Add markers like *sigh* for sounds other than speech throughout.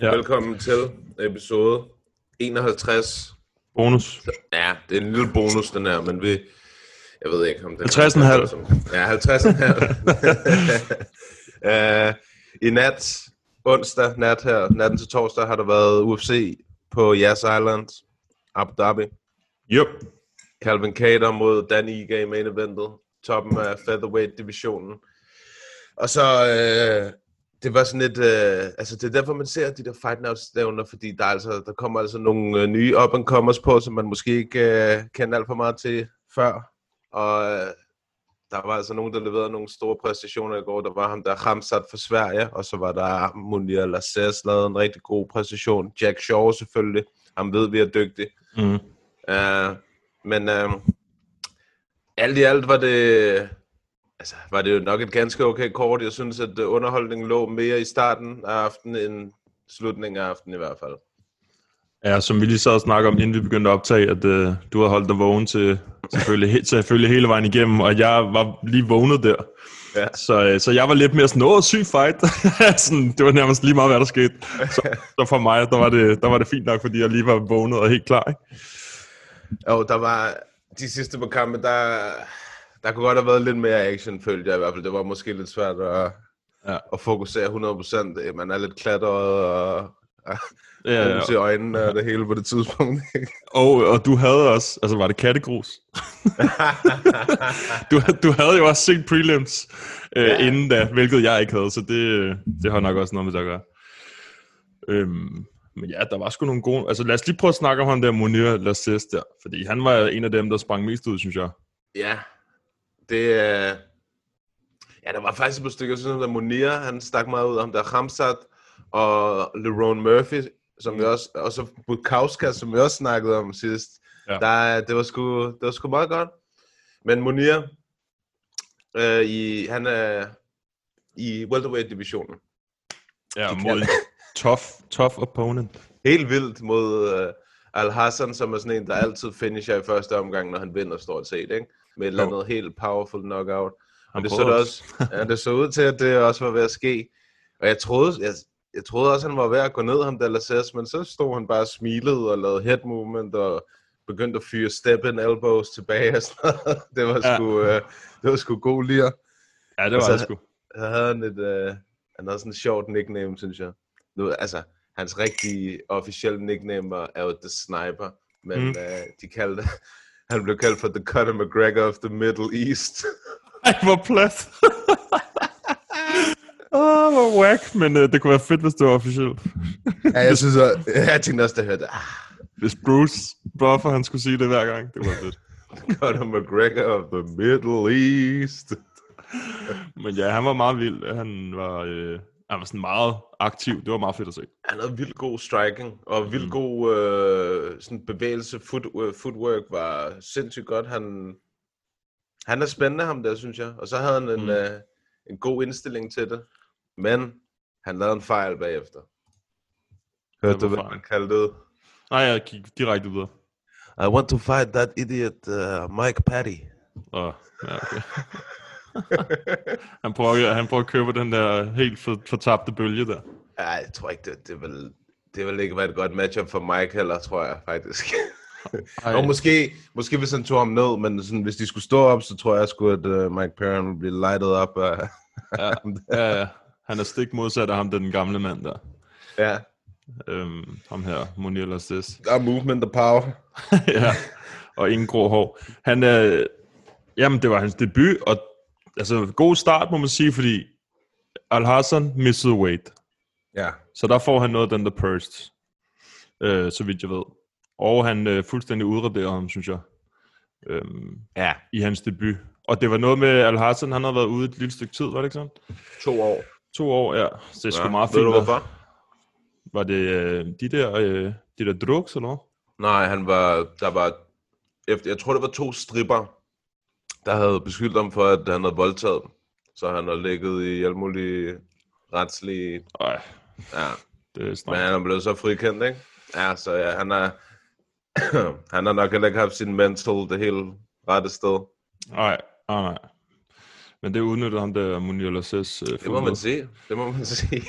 Ja. Velkommen til episode 51. Bonus. Ja, det er en lille bonus, den her, men vi... Jeg ved ikke, om den... 50,5. Ja, 50,5. uh, *laughs* I nat, onsdag nat her, natten til torsdag, har der været UFC på Yas Island, Abu Dhabi. Yep. Calvin Cater mod Dan Ige i main eventet. Toppen af featherweight-divisionen. Og så, øh, det var sådan lidt, øh, altså det er derfor, man ser de der fight night stævner, fordi der, er altså, der kommer altså nogle øh, nye up and comers på, som man måske ikke øh, kender alt for meget til før. Og øh, der var altså nogen, der leverede nogle store præstationer i går. Der var ham, der Ramsat for Sverige, og så var der Munir Lasses, lavede en rigtig god præstation. Jack Shaw selvfølgelig, ham ved vi er dygtig. Mm. Uh, men uh, alt i alt var det, altså, var det jo nok et ganske okay kort. Jeg synes, at øh, underholdningen lå mere i starten af aftenen end slutningen af aftenen i hvert fald. Ja, som vi lige så og snakke om, inden vi begyndte at optage, at uh, du har holdt dig vågen til selvfølgelig, he- selvfølgelig hele vejen igennem, og jeg var lige vågnet der. Ja. Så, uh, så jeg var lidt mere sådan, åh, syg fight. *laughs* sådan, det var nærmest lige meget, hvad der skete. Så, så for mig, der var, det, der var det fint nok, fordi jeg lige var vågnet og helt klar. Ikke? Og der var de sidste par kampe, der, der kunne godt have været lidt mere action, følte jeg i hvert fald. Det var måske lidt svært at, Ja. at fokusere 100%. Man er lidt klatret og... Ja, Ja, i øjnene og det hele på det tidspunkt. Og, og du havde også, altså var det kattegrus? *laughs* du, du havde jo også set prelims øh, ja. inden da, hvilket jeg ikke havde, så det, det har nok også noget med det at gøre. Øhm, men ja, der var sgu nogle gode... Altså lad os lige prøve at snakke om ham der, Munir Lasses der, fordi han var en af dem, der sprang mest ud, synes jeg. Ja, det er... Ja, der var faktisk et par stykker, jeg synes, at Monir, han stak meget ud om der Ramsat og Lerone Murphy, som vi også, og så Bukowska, som vi også snakkede om sidst. Ja. Der, det, var sgu, det var sgu meget godt. Men Monir, øh, i, han er i welterweight-divisionen. Ja, mod *laughs* tough, tough opponent. Helt vildt mod øh, Al-Hassan, som er sådan en, der altid finisher i første omgang, når han vinder stort set, ikke? Med et eller andet helt powerful knockout. Og det så, det også, ja, det så ud til, at det også var ved at ske. Og jeg troede, jeg, jeg troede også, han var ved at gå ned, ham Lasses, men så stod han bare og smilede og lavede head movement og begyndte at fyre step in elbows tilbage og sådan noget. *laughs* Det var Ja. sgu, øh, det var sgu god lir. Ja, det var Og så- det sgu. Så havde han et, øh, han havde sådan et sjovt nickname, synes jeg. Nu, altså, hans rigtige officielle nickname var, er jo The Sniper, men mm. øh, de kaldte, han blev kaldt for The Conor McGregor of the Middle East. *laughs* Ej, hvor plat. *laughs* Åh, oh, hvor whack, men uh, det kunne være fedt, hvis det var officielt. ja, jeg synes, at, jeg tænkte også, jeg hørte, ah, Hvis Bruce Buffer, han skulle sige det hver gang, det var fedt. *laughs* Conor McGregor of the Middle East. Men ja, han var meget vild. Han var, øh, han var sådan meget aktiv. Det var meget fedt at se. Han havde vildt god striking, og vildt god øh, sådan bevægelse, foot, øh, footwork var sindssygt godt. Han, han er spændende, ham der, synes jeg. Og så havde han en, Mm. mm. øh, en god indstilling til det. Men han lavede en fejl bagefter. Hørte du, Hvad man kaldte det? Nej, jeg gik direkte videre. I want to fight that idiot uh, Mike Patty. Og, ja, okay. *laughs* han, prøver, han prøver at købe den der helt for, fortabte bølge der. Ej, jeg tror ikke, det, det, vil, det vil ikke være et godt matchup for Mike heller, tror jeg faktisk. Ej, Og måske, måske hvis han tog ham ned, men sådan, hvis de skulle stå op, så tror jeg sgu, at uh, Mike Perrin ville blive lightet op af ja, *laughs* ja, ja. Han er stik modsat af ham, den gamle mand der. Ja, Øhm, ham her, Monir Lastes. der er movement og power. *laughs* ja, og ingen grå hår. Han er, jamen det var hans debut, og altså god start må man sige, fordi Al-Hassan missede weight. Ja. Så der får han noget af den der pursed, øh, så vidt jeg ved. Og han øh, fuldstændig udraderer ham, synes jeg, øhm, Ja. i hans debut. Og det var noget med Al-Hassan, han har været ude et lille stykke tid, var det ikke sådan? To år. To år, ja. Så det er sgu Ja, meget ved fint. du Var, hvorfor? var det øh, de der, øh, de der drugs, eller hvad? Nej, han var, der var, efter, jeg tror det var to stripper, der havde beskyldt ham for, at han havde voldtaget dem. Så han har ligget i alle mulige retslige, Ej, ja. det er Men han er blevet så frikendt, ikke? Ja, så ja, han er, *clears throat* han har nok heller ikke haft sin mental det hele rette sted. Nej, nej, nej. Men det udnyttede ham der Munir Lasses øh, Det må man sige. Det må man *laughs* sige.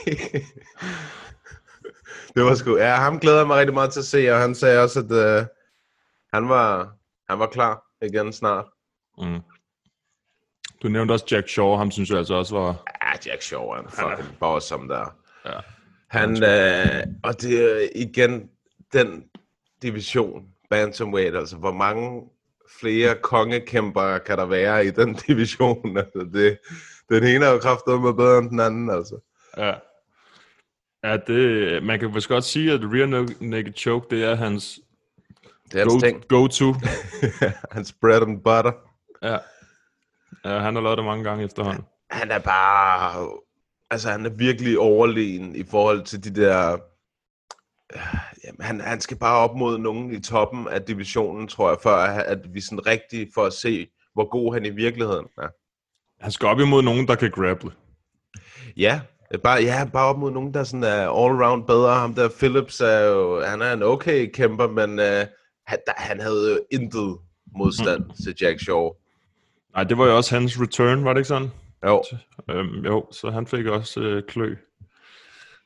det var sgu... Ja, ham glæder jeg mig rigtig meget til at se, og han sagde også, at uh, han, var, han var klar igen snart. Mm. Du nævnte også Jack Shaw, ham synes jeg altså også var... Ja, Jack Shaw er en fucking boss som der. Ja. Han, øh, og det er igen den division, Bantamweight, altså hvor mange flere kongekæmper kan der være i den *laughs* division? Altså, det, den ene er jo kraftigt med bedre end den anden, altså. Ja. Ja, det, man kan vist godt sige, at Rear Naked Choke, det er hans Det er hans go, ting. go-to. *laughs* Hans bread and butter. Ja. ja. han har lavet det mange gange efterhånden. Han er bare... Altså, han er virkelig overlegen i forhold til de der... øh, Jamen, han, han skal bare op mod nogen i toppen af divisionen, tror jeg, før at, vi sådan rigtig får at se, hvor god han i virkeligheden er. Han skal op imod nogen, der kan grapple. Ja, bare, ja, bare op mod nogen, der sådan er all-round bedre. Ham der Phillips er jo, han er en okay kæmper, men uh, han, der, han havde jo intet modstand mm. til Jack Shaw. Nej, det var jo også hans return, var det ikke sådan? Jo, Øhm, jo, så han fik også øh, klø.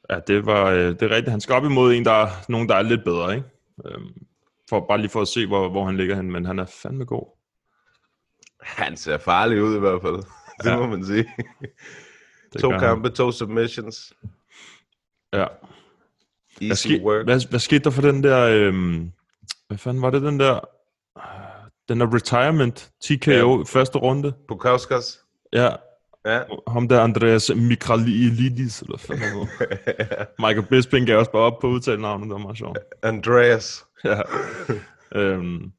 Ja, det var øh, det er rigtigt. Han skal op imod en, der er, nogen, der er lidt bedre, ikke? Øhm, for, bare lige for at se, hvor, hvor han ligger hen, men han er fandme god. han ser farlig ud i hvert fald. *laughs* Det Ja. må man sige. To gør han. kampe, to submissions. Ja. Hvad, Easy ske, work. hvad, hvad skete der for den der... Øhm, hvad fanden var det, den der... Den der retirement, TKO, ja. første runde. Pukauskas. Ja, Ja. ham der Andreas Mikralidis, eller fanden. *laughs* Michael Bisping gav også bare op på udtalenavnet, det var meget sjovt. Andreas. Ja. øhm,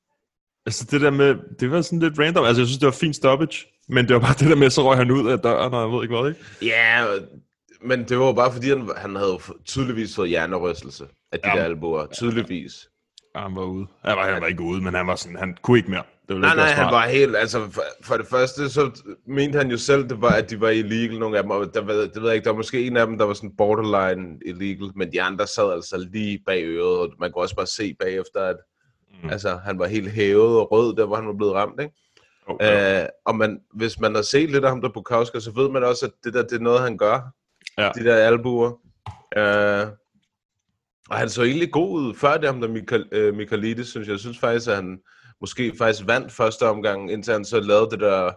altså det der med, det var sådan lidt random. Altså jeg synes, det var fint stoppage. Men det var bare det der med, så røg han ud af døren, og jeg ved ikke hvad, ikke? Ja, men det var bare fordi, han, han havde tydeligvis fået hjernerystelse af de Jamen. der albuer. Tydeligvis. Han var ude. Han var, han var ikke ude, men han var sådan, han kunne ikke mere. Det var Nej, nej, han var helt, altså for, for det første, så mente han jo selv, det var, at de var illegal, nogle af dem, og der, ved- det ved jeg ikke, der var måske en af dem, der var sådan borderline illegal, men de andre sad altså lige bag øret, og man kunne også bare se bagefter, at mm. altså, han var helt hævet og rød, der hvor han var blevet ramt, ikke? Ja. Øh, og man, hvis man har set lidt af ham der på Kauska, så ved man også, at det der, det er noget, han gør. Ja. De der albuer. Øh, og han så egentlig god ud før det ham der Michael, øh, Michaelidis, synes jeg. Jeg synes faktisk, at han måske faktisk vandt første omgang, indtil han så lavede det der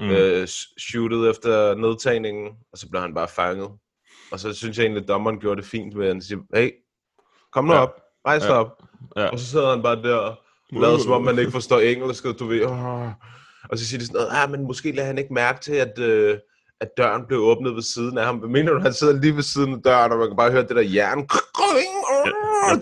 Mm. øh, shootet efter nedtagningen, og så blev han bare fanget. Og så synes jeg egentlig, at dommeren gjorde det fint ved, at han siger, hey, kom nu Ja. op, rejs Ja. op. Ja. Og så sidder han bare der og lader som om, man ikke forstår engelsk, og du ved, Åh. og så siger de sådan noget, ah, men måske lader han ikke mærke til, at, øh, at døren blev åbnet ved siden af ham. Hvad mener du, han sidder lige ved siden af døren, og man kan bare høre det der jern,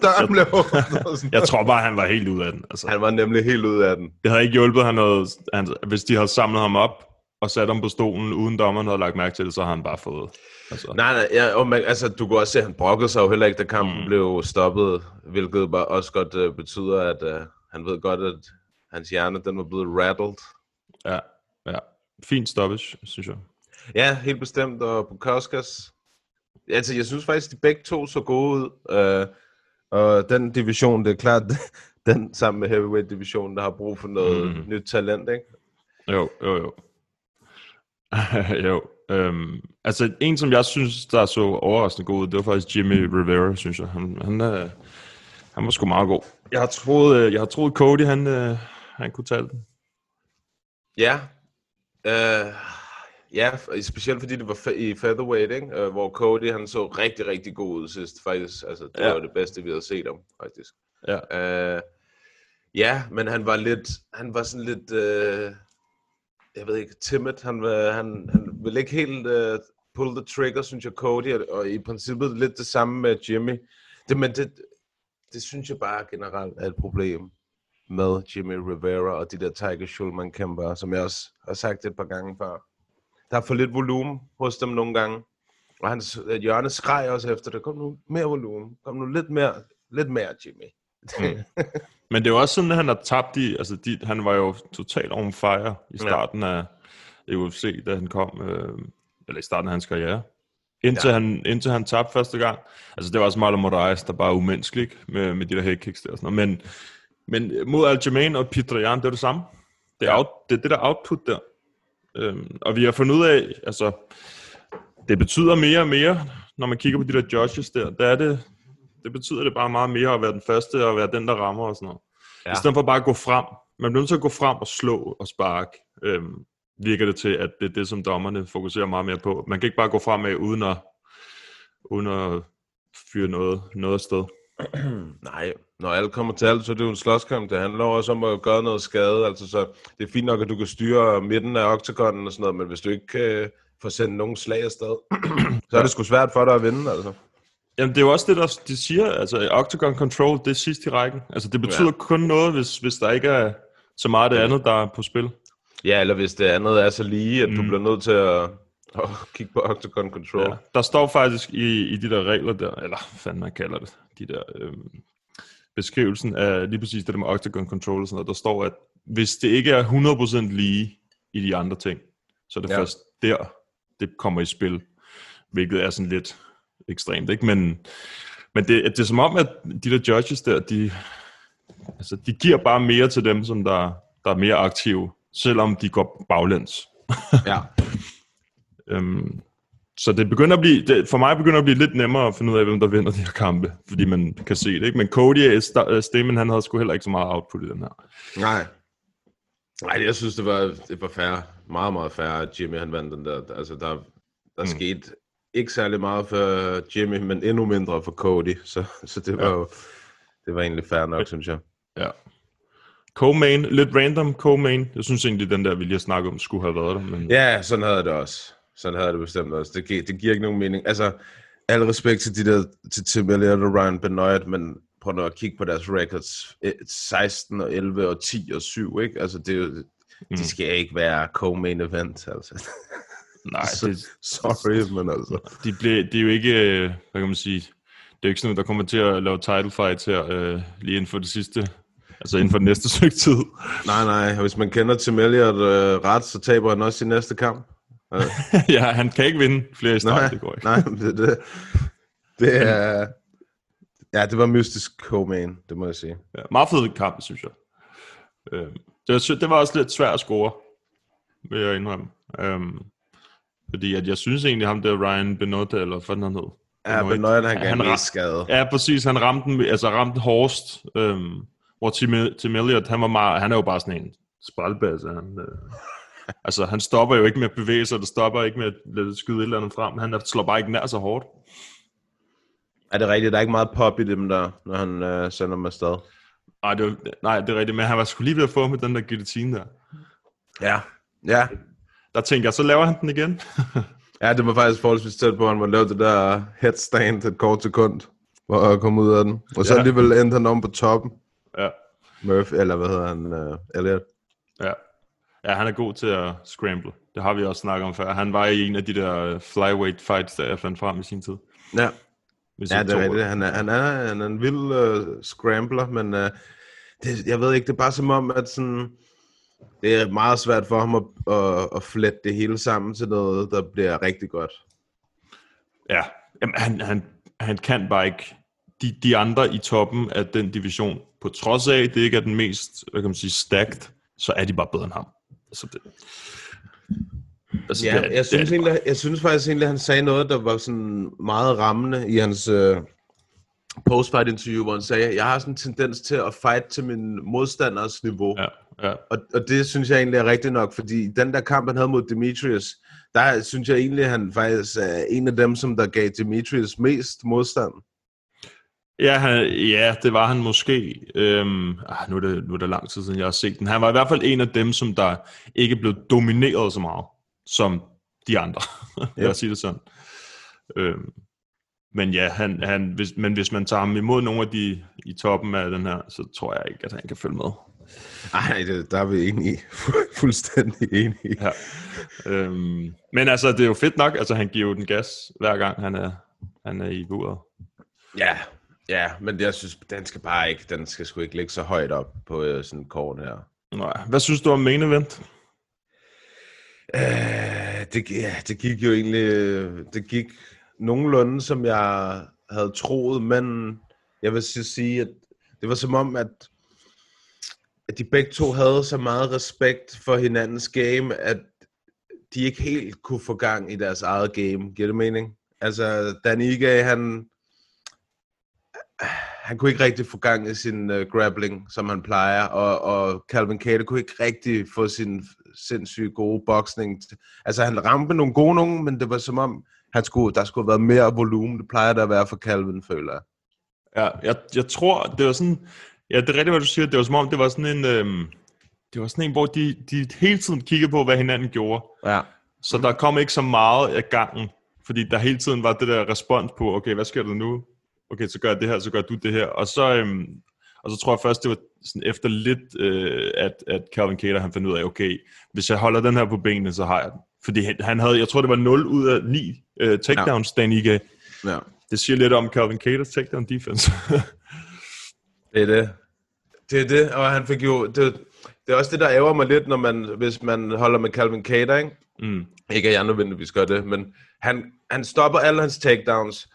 døren blev *laughs* Jeg tror bare, han var helt ude af den. Altså, Han var nemlig helt ude af den. det havde ikke hjulpet ham noget, han, hvis de havde samlet ham op og sat ham på stolen, uden dommeren havde lagt mærke til det, så havde han bare fået. Altså, Nej, nej, ja, og man, altså, du kunne også se, at han brokkede sig jo heller ikke, da kampen mm. blev stoppet, hvilket bare også godt uh, betyder, at uh, han ved godt, at hans hjerne, den var blevet rattled. ja, ja. Fint stoppage, synes jeg. Ja, helt bestemt, og Bukauskas, altså, jeg synes faktisk, de begge to så gode ud, uh, og den division, det er klart, *laughs* den sammen med heavyweight-divisionen, der har brug for noget Mm. nyt talent, ikke? Jo, jo, jo. *laughs* jo. Øhm, altså, en, som jeg synes, der så overraskende god ud, det var faktisk Jimmy Rivera, synes jeg. Han, han, øh, han var sgu meget god. Jeg har troet, øh, jeg har troet Cody, han, øh, han kunne tage den. Ja. Uh, ja, specielt fordi det var fe- i featherweight, ikke? Uh, hvor Cody han så rigtig, rigtig god ud sidst. Faktisk, altså, det Ja. var det bedste, vi havde set ham, faktisk. Ja. Uh, ja, men han var lidt, han var sådan lidt, uh, jeg ved ikke, timid. Han, var, han, han ville ikke helt uh, pull the trigger, synes jeg, Cody, og, og i princippet lidt det samme med Jimmy. Det, men det, det synes jeg bare generelt er et problem med Jimmy Rivera og de der Tiger Schulman kæmper, som jeg også har sagt et par gange før. Der er for lidt volumen hos dem nogle gange. Og hans øh, hjørne skreg også efter det. Kom nu mere volumen. Kom nu lidt mere, lidt mere Jimmy. *laughs* Men det er jo også sådan, at han har tabt i, altså de, han var jo totalt on fire i starten af UFC, da han kom, øh, eller i starten af hans karriere. Indtil, ja. han, indtil han tabte første gang. Altså det var også Marlon Moraes, der bare er umenneskelig med, med de der head kicks der og sådan noget. Men, men mod Aljamain og Peter det er det samme. Det er, out, det, er det der output der. Øhm, og vi har fundet ud af, altså, det betyder mere og mere, når man kigger på de der judges der, der er det, det betyder det bare meget mere at være den første og være den, der rammer og sådan noget. Ja. I stedet for bare at gå frem. Man bliver nødt til at gå frem og slå og sparke. Øhm, virker det til, at det er det, som dommerne fokuserer meget mere på. Man kan ikke bare gå fremad uden at, uden at fyre noget, noget afsted. *clears throat* Nej, når alt kommer til alt, så er det jo en slåskamp. Det handler også om at gøre noget skade. Altså, så det er fint nok, at du kan styre midten af oktagonen og sådan noget, men hvis du ikke kan få sendt nogen slag afsted, *clears throat* så er det sgu svært for dig at vinde. Altså. Jamen, det er jo også det, der de siger. Altså, Octagon Control, det er sidst i rækken. Altså, det betyder ja. kun noget, hvis, hvis der ikke er så meget af det andet, der er på spil. Ja, eller hvis det andet er så lige, at mm. du bliver nødt til at, at kigge på Octagon Control. Ja. Der står faktisk i, i de der regler der, eller hvad fanden man kalder det, de der øhm, beskrivelsen af lige præcis det der med Octagon Control og sådan noget, der står, at hvis det ikke er 100% lige i de andre ting, så er det ja. først der, det kommer i spil, hvilket er sådan lidt ekstremt, ikke? Men, men det, det er som om, at de der judges der, de, altså, de giver bare mere til dem, som der, der er mere aktive, selvom de går baglæns. ja. *laughs* øhm, så det begynder at blive, det, for mig begynder at blive lidt nemmere at finde ud af, hvem der vinder de her kampe, fordi man kan se det, ikke? Men Cody Stamen, han havde sgu heller ikke så meget output i den her. Nej. Nej, jeg synes, det var, det var fair. Meget, meget fair, at Jimmy han vandt den der. Altså, der, der mm. skete ikke særlig meget for Jimmy, men endnu mindre for Cody. Så, så det var ja. jo det var egentlig fair nok, synes jeg. Ja. Co-main, lidt random co-main. Jeg synes egentlig, den der, vi lige har snakket om, skulle have været der. Men... Ja, sådan havde det også. Sådan havde det bestemt også. Det, gi- det giver ikke nogen mening. Altså, al respekt til de der, til Tim Elliott og Ryan Benoit, men prøv nu at kigge på deres records. 16 og 11 og 10 og 7, ikke? Altså, det er jo, mm. de skal ikke være co-main event, altså. Nej, *laughs* det, sorry, men altså. De, blev, de er jo ikke, øh, hvad kan man sige, det er jo ikke sådan noget, der kommer til at lave title fights her øh, lige inden for det sidste, altså inden for det næste stykke tid. Nej, nej, hvis man kender Tim Elliott øh, ret, så taber han også i næste kamp. Ja, han kan ikke vinde flere i start, det går ikke. nej, det, det, det er... Ja, det var mystisk co-main, det må jeg sige. Ja, meget fed kamp, synes jeg. Øh, det, var, det var også lidt svært at score, vil jeg indrømme. Um, fordi at jeg synes egentlig, ham der Ryan Benoit, eller hvad han hed. Ja, Benoit, han gav mest skade. Ja, præcis. Han ramte den, altså ramte hårdest. Øhm, hvor Tim, Tim Elliott, han, var meget, han er jo bare sådan en sprælbasse. Han, øh, *laughs* altså, han stopper jo ikke med at bevæge sig, der stopper ikke med at skyde et eller andet frem. Han slår bare ikke nær så hårdt. Er det rigtigt? Der er ikke meget pop i dem der, når han øh, sender dem afsted? Nej det, var, nej, det er rigtigt, men han var sgu lige ved at få med den der guillotine der. Ja, ja der tænker jeg, så laver han den igen. *laughs* ja, det var faktisk forholdsvis tæt på, at han var lavet det der headstand et kort sekund, for at komme ud af den. Og så ja. alligevel endte han om på toppen. Ja. Murphy, eller hvad hedder han, uh, Elliot. Ja. Ja, han er god til at scramble. Det har vi også snakket om før. Han var i en af de der flyweight fights, der jeg fandt frem i sin tid. Ja, ja det er rigtigt. Han er, han er, han er en vild uh, scrambler, men uh, det, jeg ved ikke, det er bare som om, at sådan det er meget svært for ham at, at, at flette det hele sammen til noget, der bliver rigtig godt. Ja, Jamen, han, han, han kan bare ikke. De, de andre i toppen af den division, på trods af, at det ikke er den mest, hvad kan man sige, stacked, så er de bare bedre end ham. Altså det, altså ja, det jeg, synes det egentlig, jeg synes faktisk egentlig, at han sagde noget, der var sådan meget rammende i hans uh, post-fight interview, hvor han sagde, jeg har sådan en tendens til at fight til min modstanders niveau. Ja. Ja. Og, og det synes jeg egentlig er rigtigt nok, fordi den der kamp, han havde mod Demetrius, der synes jeg egentlig, at han faktisk er en af dem, som der gav Demetrius mest modstand. Ja, han, ja, det var han måske. Øhm, ah, nu, er det, nu er det lang tid siden, jeg har set den. Han var i hvert fald en af dem, som der ikke blev domineret så meget, som de andre. *laughs* Lad os sige det sådan. Øhm, men ja, han, han, hvis, men hvis man tager ham imod nogle af de i toppen af den her, så tror jeg ikke, at han kan følge med. Ej, det, der er vi enige. *laughs* Fuldstændig enige. Ja. Øhm, men altså, det er jo fedt nok. Altså, han giver jo den gas, hver gang han er, han er i buret. Ja, ja, men jeg synes, den skal bare ikke, den skal sgu ikke ligge så højt op på øh, sådan en kort her. Nej. Hvad synes du om main event? Øh, det, ja, det gik jo egentlig, det gik nogenlunde, som jeg havde troet, men jeg vil sige, at det var som om, at, at de begge to havde så meget respekt for hinandens game, at de ikke helt kunne få gang i deres eget game. Giver det mening? Altså, Daniga, han, han kunne ikke rigtig få gang i sin uh, grappling, som han plejer, og, og Calvin Cater kunne ikke rigtig få sin sindssygt gode boksning. Altså, han ramte nogle gode nogen, men det var som om, han skulle, der skulle have været mere volumen. Det plejer der at være for Calvin, føler jeg. Ja, jeg, jeg tror, det var sådan... Ja, det er rigtigt, hvad du siger. Det var som om, det var sådan en... Øhm, det var sådan en, hvor de, de hele tiden kiggede på, hvad hinanden gjorde. Ja. Så der kom ikke så meget af gangen, fordi der hele tiden var det der respons på, okay, hvad sker der nu? Okay, så gør jeg det her, så gør du det her. Og så, øhm, og så tror jeg først, det var sådan efter lidt, øh, at, at Calvin Cater, han fandt ud af, okay, hvis jeg holder den her på benene, så har jeg den. Fordi han, han havde, jeg tror det var 0 ud af 9 øh, takedowns, ja. Daniga. ja. Det siger lidt om Calvin Caters takedown defense. *laughs* Det er det. Det er det, og han fik jo... Det, det er også det, der ærger mig lidt, når man, hvis man holder med Calvin Cater, ikke? mm. Ikke at jeg nødvendigvis gør det, men han, han stopper alle hans takedowns,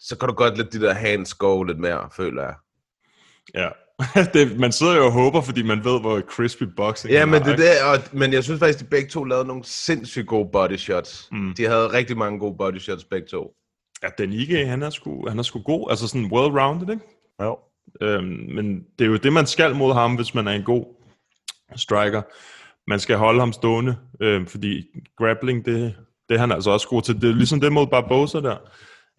så kan du godt lidt de der hands go lidt mere, føler jeg. Ja. *laughs* det, man sidder jo og håber, fordi man ved, hvor crispy boxing Ja, han men det er ikke? det, og, men jeg synes faktisk, de begge to lavede nogle sindssygt gode body shots. Mm. De havde rigtig mange gode body shots, begge to. Ja, Danige, han er sgu, han er sgu god. Altså sådan well-rounded, ikke? Jo. Øhm, men det er jo det, man skal mod ham, hvis man er en god striker. Man skal holde ham stående, øhm, fordi grappling, det, det er han altså også god til. Det er ligesom det mod Barbosa der,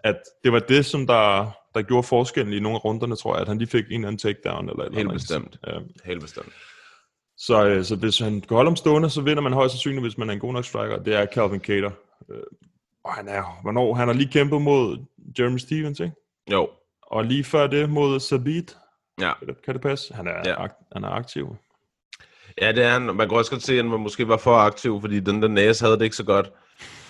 at det var det, som der, der gjorde forskellen i nogle af runderne, tror jeg, at han lige fik en eller anden takedown. Eller eller Helt bestemt. Øhm, Helt bestemt. så, øh, så hvis han kan holde ham stående, så vinder man højst sandsynligt, hvis man er en god nok striker. Det er Calvin Cater. Øh, og han er, hvornår? Han har lige kæmpet mod Jeremy Stevens, ikke? Jo. Og lige før det mod Sabit. Ja. Kan det, kan det passe? Han er, Ja. ja. ak- han er aktiv. Ja, det er han. Man kan også godt se, at han måske var for aktiv, fordi den der næse havde det ikke så godt.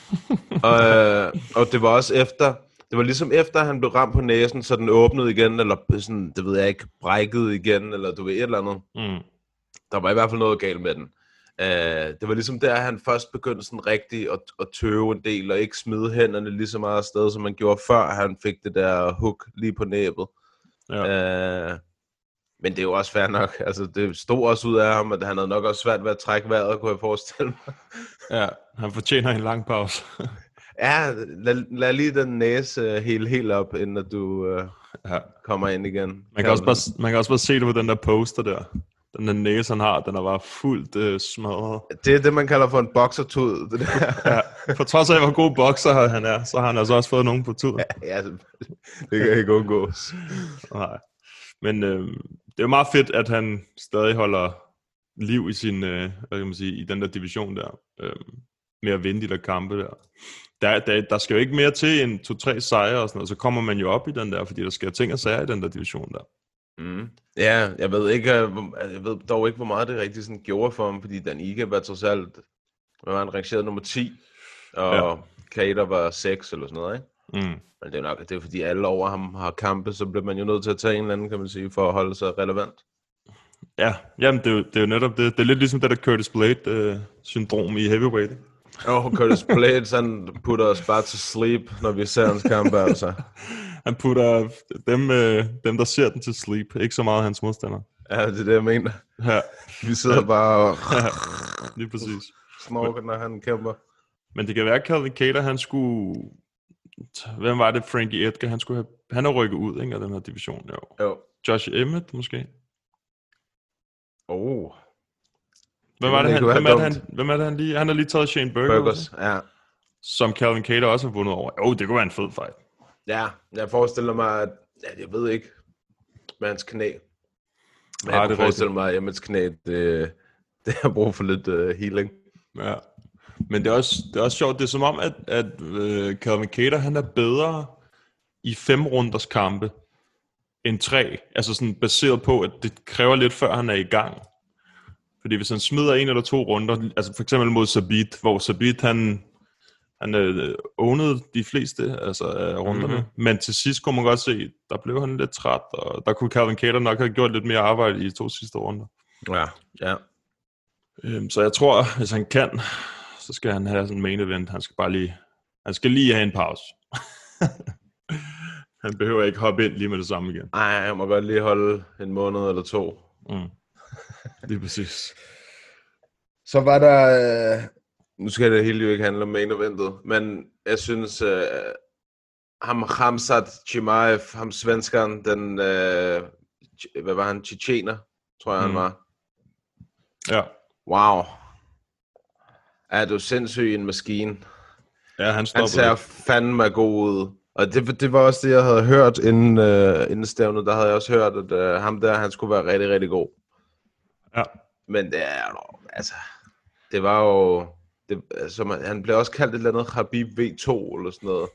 *laughs* og, øh, og det var også efter, det var ligesom efter, han blev ramt på næsen, så den åbnede igen, eller sådan, det ved jeg ikke, brækkede igen, eller du ved, et eller andet. Mm. Der var i hvert fald noget galt med den. Uh, det var ligesom der, han først begyndte sådan rigtig at, at tøve en del, og ikke smide hænderne lige så meget afsted, som man gjorde før han fik det der hook lige på næbet. Ja. Uh, men det er jo også fair nok. Altså, det stod også ud af ham, at han havde nok også svært ved at trække vejret, kunne jeg forestille mig. ja, han fortjener en lang pause. *laughs* Ja, lad, lad lige den næse hele helt op, inden du uh, ja. kommer ind igen. man, kan også bare, man kan også bare se det på den der poster der. Den der næse, han har, den er bare fuldt øh, smadret. Det er det, man kalder for en boksertud. Det der. Ja. På trods af, hvor god bokser han er, så har han altså også fået nogen på tur. ja, det kan ikke undgås. Nej. Men øh, det er jo meget fedt, at han stadig holder liv i sin, øh, hvad kan man sige, i den der division der. Øh, med at vinde de der kampe der. Der, der, der skal jo ikke mere til end to-tre sejre og sådan noget, så kommer man jo op i den der, fordi der sker ting og sager i den der division der. Mm. Ja, jeg ved ikke, øh, hvor- jeg ved dog ikke, hvor meget det rigtig sådan gjorde for ham, fordi Dan Iga var trods alt, hvad var han rangeret nummer 10, og ja. Kater var 6 eller sådan noget, ikke? Mm. Men det er nok, det er fordi alle over ham har kampe, så bliver man jo nødt til at tage en eller anden, kan man sige, for at holde sig relevant. Ja, jamen det er, jo, det er jo netop det. Det er lidt ligesom det der Curtis Blade-syndrom i heavyweight. ikke? Og Curtis Blades, han putter os bare til sleep, når vi ser hans kampe, altså. *laughs* Han putter dem, øh, dem, der ser den til sleep, ikke så meget hans modstander. Ja, det er det, jeg mener. Ja, Vi sidder bare og *laughs* lige præcis. snorker, når han kæmper. Men det kan være, at Calvin Cater, han skulle... Hvem var det? Frankie Edgar, han skulle have... Han er rykket ud, ikke, af den her division, jo. Jo. Josh Emmett, måske? Oh. Hvem er det, han, hvem er det, han, hvem er det, han lige... Han har lige taget Shane Burgos, Burgers, ja. som Calvin Cater også har vundet over. Jo, det kunne være en fed fight. Ja, jeg forestiller mig, at ja, jeg ved ikke, med hans knæ. Men Ej, jeg det kan er forestille mig, at Emmets knæ, det, det har brug for lidt uh, healing. Ja. Men det er også, det er også sjovt. Det er som om, at, at uh, Calvin Cater, han er bedre i fem runders kampe, en 3. Altså sådan baseret på, at det kræver lidt, før han er i gang. Fordi hvis han smider en eller to runder, altså for eksempel mod Sabit, hvor Sabit han, han øh, ownede de fleste altså, af runderne, mm-hmm. men til sidst kunne man godt se, der blev han lidt træt, og der kunne Calvin Cater nok have gjort lidt mere arbejde i de to sidste runder. Ja, ja. Øhm, så jeg tror, hvis han kan, så skal han have sådan en main event. Han skal bare lige, han skal lige have en pause. *laughs* han behøver ikke hoppe ind lige med det samme igen. Ej, jeg må godt lige holde en måned eller to. Mm. Lige præcis. Så var der... Øh, nu skal det hele jo ikke handle om main eventet, men jeg synes, øh, ham Hamzat Chimaev, ham svenskeren, den, øh, hvad var han, Tjetjener, tror jeg, mm. han var. Ja. Wow. Er du sindssyg en maskine? Ja, han Han stopper. ser fandme god ud. Og det, det var også det, jeg havde hørt inden, øh, inden stævnet. Der havde jeg også hørt, at øh, ham der, han skulle være rigtig, rigtig god. Ja. Men det er jo, altså, det var jo, det, altså, man, han blev også kaldt et eller andet Habib V2 eller sådan noget.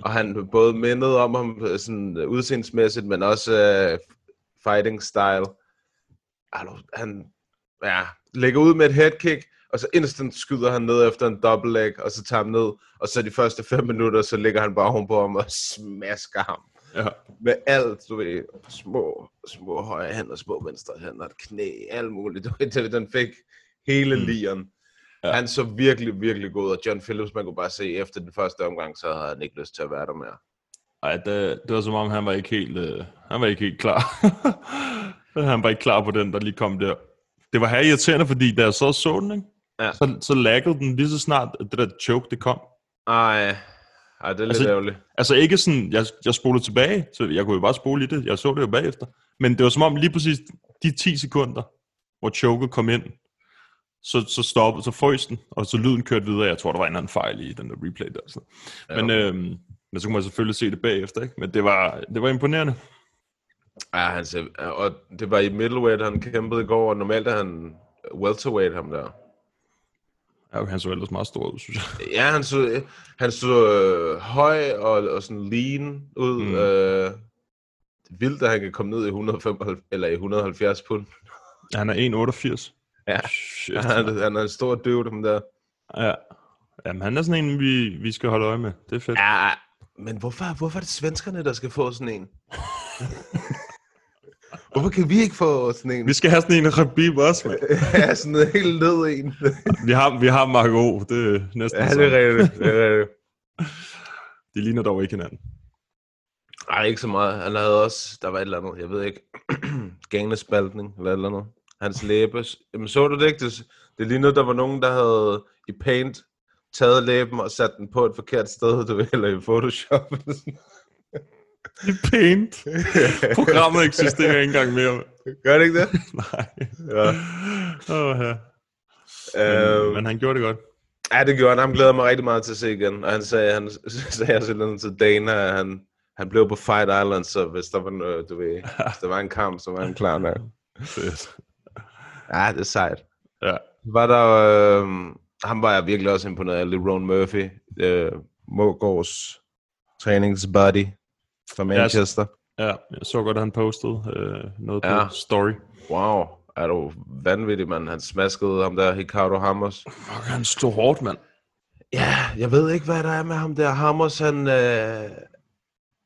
Og han både mindede om ham øh, sådan øh, udseendsmæssigt, men også øh, fighting style. Altså, han ja, lægger ud med et headkick, og så instant skyder han ned efter en double leg, og så tager han ned, og så de første fem minutter, så ligger han bare ovenpå ham og smasker ham. Ja. Med alt, du ved, små, små højre hænder, små venstre hænder, et knæ, alt muligt. Du ved, den fik hele mm. lieren. Ja. Han så virkelig, virkelig god, og John Phillips, man kunne bare se, efter den første omgang, så havde han ikke lyst til at være der mere. Ej, det, det var som om, han var ikke helt, øh, han var ikke helt klar. *laughs* han var ikke klar på den, der lige kom der. Det var her irriterende, fordi da jeg så så den, ikke? Ja. Så, så laggede den lige så snart, at det der choke, det kom. Ej, ej det er lidt Altså, altså, ærgerligt. Altså ikke sådan, jeg, jeg spolede tilbage, så jeg kunne jo bare spole i det. Jeg så det jo bagefter. Men det var som om lige præcis de 10 sekunder, hvor choket kom ind, så, så stoppede, så frøs den, og så lyden kørte videre. Jeg tror, der var en eller anden fejl i den der replay der. Så. Ja. Men, øhm, men så kunne man selvfølgelig se det bagefter, ikke? Men det var, det var imponerende. Ja, han ser, og det var i middleweight, han kæmpede i går, og normalt er han welterweight, ham der. Ja, han så ellers meget stor ud, synes jeg. Ja, han så, han så øh, høj og, og sådan lean ud. Mm. Øh, det er vildt, at han kan komme ned i 175, eller i 170 pund. Han er 1,88. Ja. Shit, Han, er- han er en stor døv, dem der. ja. Jamen, han er sådan en, vi, vi skal holde øje med. Det er fedt. Ja, men hvorfor, hvorfor er det svenskerne, der skal få sådan en? *laughs* hvorfor kan vi ikke få sådan en? Vi skal have sådan en Rabib også, mand. *laughs* ja, sådan en helt ned en. Vi har, vi har Marco, det er næsten ja, det sådan. er rigtigt. Det er rigtigt. De ligner dog ikke hinanden. Nej, ikke så meget. Han havde også, der var et eller andet, jeg ved ikke, *clears throat* ganespaltning eller et eller andet. Hans læbe. Jamen, så du det ikke? Det, det lignede, der var nogen, der havde i Paint taget læben og sat den på et forkert sted, du ved, eller i Photoshop. eller sådan. Er pænt. *laughs* Programmet eksisterer ikke engang mere. Gør det ikke det? *laughs* Nej. Ja. Oh, ja. Men, men han gjorde det godt. Ja, det gjorde han. Han glæder mig rigtig meget til at se igen. Og han sagde, han *laughs* sagde også et eller andet til Dana, at han, han blev på Fight Island, så hvis der var, noget, du ved, hvis der var en kamp, så var han klar nok. Ja, det er sejt. Ja. Var der, øh, ham var jeg virkelig også imponeret af, Ron Murphy, øh, Mågårds træningsbuddy fra Manchester. ja, jeg så godt, at han postede øh, noget Ja. på story. Wow, er du vanvittig, mand. Han smaskede ham der, Ricardo Hammers. Fuck, han stod hårdt, mand. Ja, jeg ved ikke, hvad der er med ham der. Hammers, han... Øh,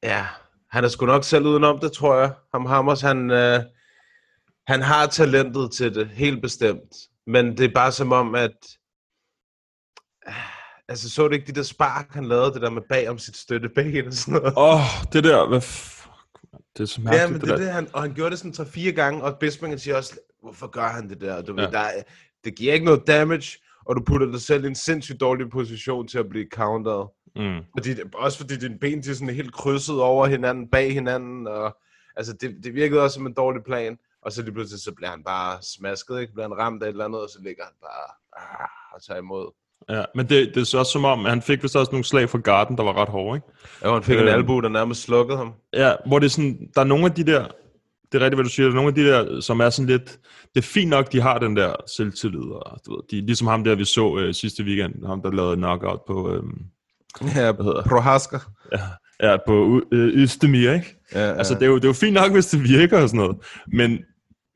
ja, han er sgu nok selv udenom det, tror jeg. Ham Hammers, han... Øh, han har talentet til det, helt bestemt. Men det er bare som om, at... Altså, så du ikke de der spark, han lavede, det der med bag om sit støtteben og sådan noget? Åh, oh, det der, hvad fuck. Det er så mærkeligt, Ja, men det der. er det, han, og han gjorde det sådan 3-4 gange, og Bispingen siger også, hvorfor gør han det der? Du ja. Ved, der er, det giver ikke noget damage, og du putter dig selv i en sindssygt dårlig position til at blive countered. Mm. Fordi, også fordi dine ben de er sådan helt krydset over hinanden, bag hinanden, og altså det, det virkede også som en dårlig plan. Og så lige pludselig, så bliver han bare smasket, ikke? Bliver han ramt af et eller andet, og så ligger han bare ah, og tager imod. Ja, men det, det er så også som om, han fik vist også nogle slag fra garden, der var ret hårde, ikke? Ja, han fik øh. en albu, der nærmest slukkede ham. Ja, hvor det er sådan, der er nogle af de der, det er rigtigt, hvad du siger, der er nogle af de der, som er sådan lidt, det er fint nok, de har den der selvtillid, og du ved, de, ligesom ham der, vi så øh, sidste weekend, ham der lavede knockout på, øh, Ja, hedder- Prohaska. ja, ja, på øh, Østemir, ikke? Ja, ja. Altså, det er, jo, det er jo fint nok, hvis det virker og sådan noget, men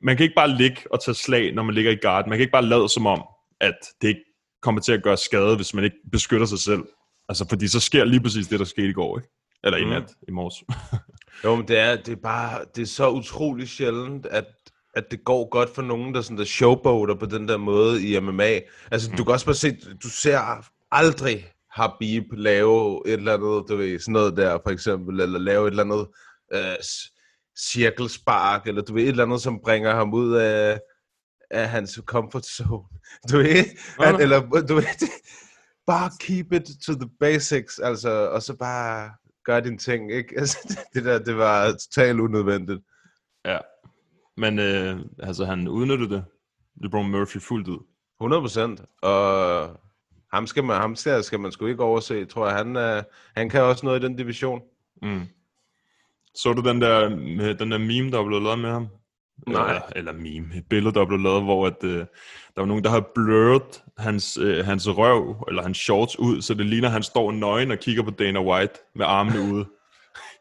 man kan ikke bare ligge og tage slag, når man ligger i guard. Man kan ikke bare lade som om, at det ikke kommer til at gøre skade, hvis man ikke beskytter sig selv. Altså, fordi så sker lige præcis det, der skete i går, ikke? Eller i Mm. nat, i morges. Jo, men det er, det er bare, det er så utrolig sjældent, at, at det går godt for nogen, der sådan der showboater på den der måde i MMA. Altså, mm. du kan også bare se, du ser aldrig Habib lave et eller andet, du ved, sådan noget der, for eksempel, eller lave et eller andet øh, cirkelspark, eller du ved, et eller andet, som bringer ham ud af, af hans comfort zone. *laughs* Du ved, at, eller du ved, *laughs* bare keep it to the basics, altså, og så bare gør din ting, ikke? *laughs* Altså, det, der, det var totalt unødvendigt. ja. Men øh, altså, han udnyttede det. LeBron Murphy fuldt ud. 100 procent. Og ham skal man, ham skal, skal man sgu ikke overse, tror jeg. Han, øh, han kan også noget i den division. Mm. Så du den der, den der meme, der blev lavet med ham? Nej. Eller, eller meme, et billede, der blev lavet, hvor at, øh, der var nogen, der har blurret hans, øh, hans røv, eller hans shorts ud, så det ligner, at han står nøgen og kigger på Dana White med armene *laughs* ude.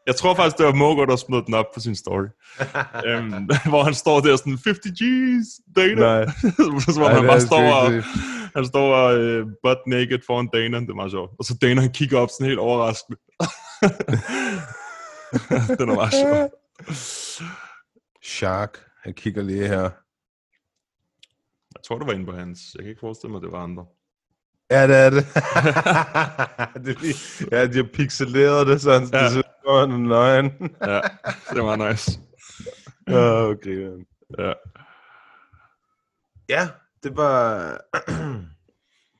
Jeg tror faktisk, det var Mogo, der smed den op på sin story. *laughs* øhm, *laughs* hvor han står der sådan, 50 G's, Dana. Nej. så hvor han bare står og, han står og øh, butt naked foran Dana. Det er meget sjovt. Og så Dana, han kigger op sådan helt overraskende. den er meget sjov. Shark. Han kigger lige her. Jeg tror, det var inde på hans. Jeg kan ikke forestille mig, at det var andre. Ja, det er det. *laughs* det er lige, ja, de har pixeleret det, så han Ja. det ser han er nøgen. Ja, det var nice. Åh, okay. man. Ja. Ja, det var,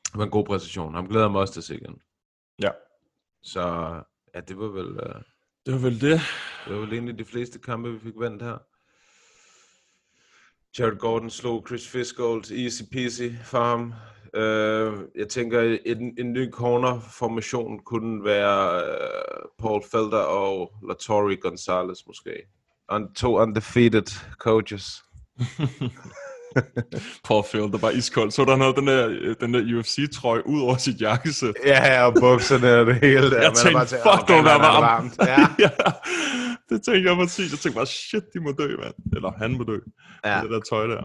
det var en god præstation. Ham glæder jeg mig også til at se igen. ja. Så ja, det var vel, uh, Det var vel det. det var vel egentlig de fleste kampe, vi fik vendt her. Jared Gordon slog Chris Fisgold easy peasy for ham. Uh, jeg tænker, en, en ny corner-formation kunne være uh, Paul Felder og Latori Gonzalez måske. On, to undefeated coaches. *laughs* *laughs* Paul Phil, der var iskold. Så der noget den der, den der UFC-trøje ud over sit jakkesæt. Ja, ja, og bukserne og det hele der. Jeg Man tænkte, bare til, fuck, det okay, er det varmt. *laughs* Ja. ja. Det tænkte jeg præcis. Jeg tænkte bare, shit, de må dø, mand. Eller han må dø. Ja. Det der tøj der.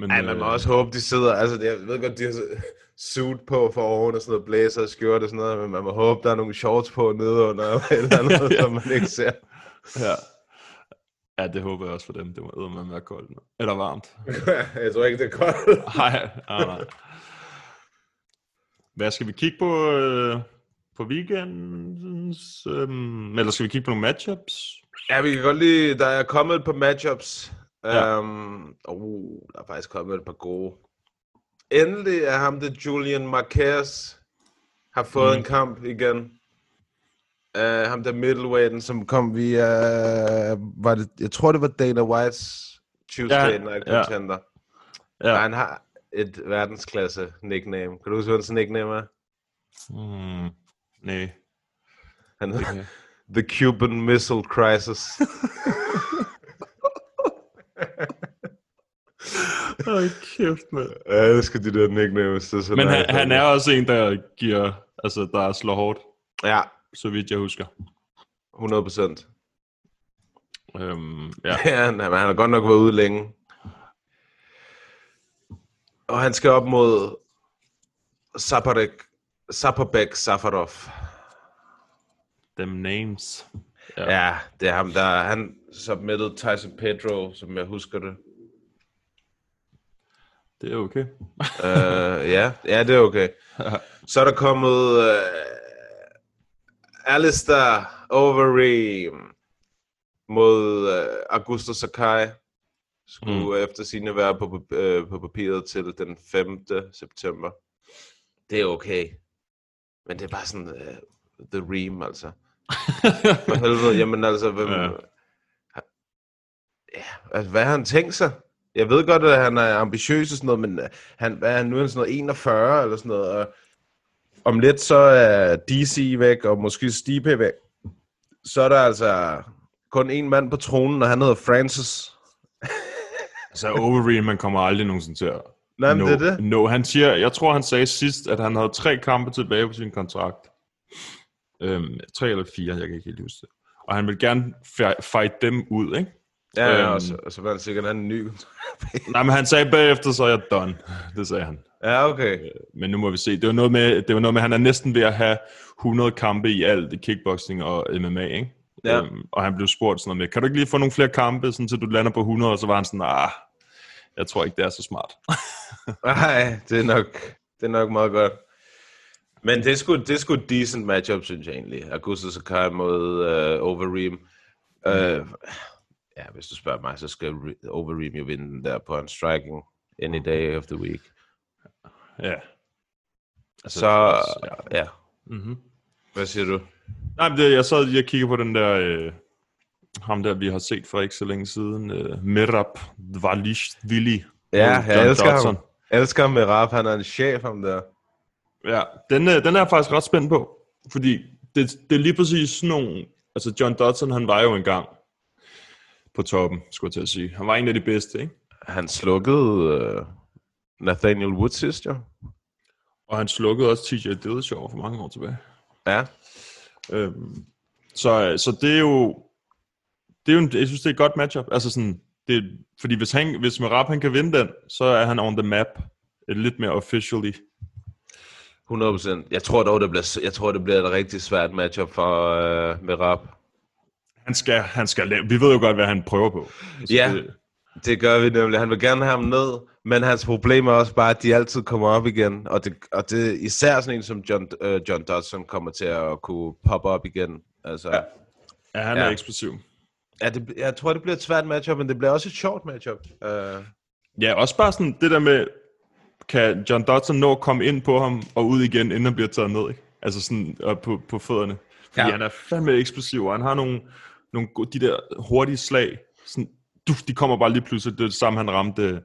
Men, Ej, man må øh, også håbe, de sidder, altså jeg ved godt, de har suit på for oven og sådan noget, blæser og skjort og sådan noget, men man må håbe, der er nogle shorts på nede under, eller andet, *laughs* Ja. som man ikke ser. Ja. Ja, det håber jeg også for dem. Det må eddermame være koldt. nu. Eller varmt. *laughs* jeg tror ikke, det er koldt. *laughs* Nej, nej, nej. Hvad skal vi kigge på øh, på weekendens? Øh, eller skal vi kigge på nogle matchups? Ja, vi kan godt lide, der er kommet et par matchups. Ja. Um, uh, der er faktisk kommet et par gode. Endelig er ham, det Julian Marquez, har fået mm. en kamp igen. Uh, ham der middleweighten, som kom via, var det, jeg tror det var Dana Whites Tuesday Ja, Night. Contender. Ja. Ja. Han har et verdensklasse nickname. Kan du huske, hvad hans nickname er? Hmm, nej. Han hedder kan- The Cuban Missile Crisis. *laughs* Ej, kæft, mand. jeg elsker de der nicknames. Det er Men han, han er også en, der giver, altså, der slår hårdt, Ja, så vidt jeg husker. 100 procent. Øhm, ja. *laughs* Ja, han, han har godt nok været ude længe. Og han skal op mod Saparek, Saparbek Safarov. Them names. Ja. Ja. det er ham, der han submitted Tyson Pedro, som jeg husker det. Det er okay. uh, ja, ja, det er okay. *laughs* Så er der kommet uh, Alistair Overeem mod uh, Augusto Sakai. Skulle Mm. efter sine være på, øh, på papiret til den 5. september. Det er okay. Men det er bare sådan, uh, the ream, altså. *laughs* For helvede, jamen altså, hvem... Ja. Ja. altså, hvad har han tænkt sig? Jeg ved godt, at han er ambitiøs og sådan noget, men øh, han, hvad er han nu han sådan noget 41 eller sådan noget, og om lidt så er DC væk, og måske Stipe væk. Så er der altså kun en mand på tronen, og han hedder Francis. Altså, Overeem, man kommer aldrig nogensinde til at Nej, nå, det er det. nå. Han siger, jeg tror, han sagde sidst, at han havde tre kampe tilbage på sin kontrakt. Øhm, tre eller fire, jeg kan ikke helt huske det. og han vil gerne fi- fight dem ud, ikke? Ja, ja Øhm. og, så, og så var han sikkert han en ny. Nej, men han sagde bagefter, så er jeg done. Det sagde han. Ja, okay. Men nu må vi se. Det var noget med, det var noget med at han er næsten ved at have 100 kampe i alt i kickboxing og MMA, ikke? Ja. Øhm, og han blev spurgt sådan noget med, kan du ikke lige få nogle flere kampe, sådan, så du lander på 100? Og så var han sådan, ah, jeg tror ikke, det er så smart. *laughs* Nej, det er nok, det er nok meget godt. Men det er sgu, det er sgu et decent matchup, synes jeg egentlig. Augusto Sakai mod uh, Overeem. Uh, ja, hvis du spørger mig, så skal Re- Overeem jo vinde den der på en striking any day of the week. Ja. Altså, så, ja. Mm-hmm. Hvad siger du? Nej, men det, jeg sad lige og kiggede på den der, øh, ham der, vi har set for ikke så længe siden, øh, Merab Dvalishvili. Ja, jeg elsker Dodson. ham. Jeg elsker ham med rap. Han er en chef, ham der. Ja, den, øh, den er jeg faktisk ret spændt på, fordi det, det er lige præcis sådan nogle, altså John Dodson, han var jo engang på toppen, skulle jeg til at sige. Han var en af de bedste, ikke? Han slukkede uh, Nathaniel Wood sidst, jo. Og han slukkede også TJ Dillashaw for mange år tilbage. Ja. Øhm, så, så det er jo, det er jo en, jeg synes, det er et godt matchup. Altså sådan, det, fordi hvis, han, hvis Merab han kan vinde den, så er han on the map øh, lidt mere officially. 100%. Jeg tror dog, det bliver, jeg tror, det bliver et rigtig svært matchup for uh, med rap. Han skal, han skal lave, vi ved jo godt, hvad han prøver på. Så Ja. Det, Det gør vi nemlig. Han vil gerne have ham ned, men hans problem er også bare, at de altid kommer op igen. Og det, og det især sådan en som John, uh, John Dodson kommer til at kunne poppe op igen. Altså, ja. ja, han Ja. er eksplosiv. Ja, det, jeg tror, det bliver et svært matchup, men det bliver også et sjovt matchup. Uh, Ja, også bare sådan det der med, kan John Dodson nå at komme ind på ham og ud igen, inden han bliver taget ned, ikke? Altså sådan op på, på fødderne. Fordi Ja. ja. han er fandme eksplosiv, og han har nogle, nogle de der hurtige slag, sådan, duf, de kommer bare lige pludselig. Det er det samme, han ramte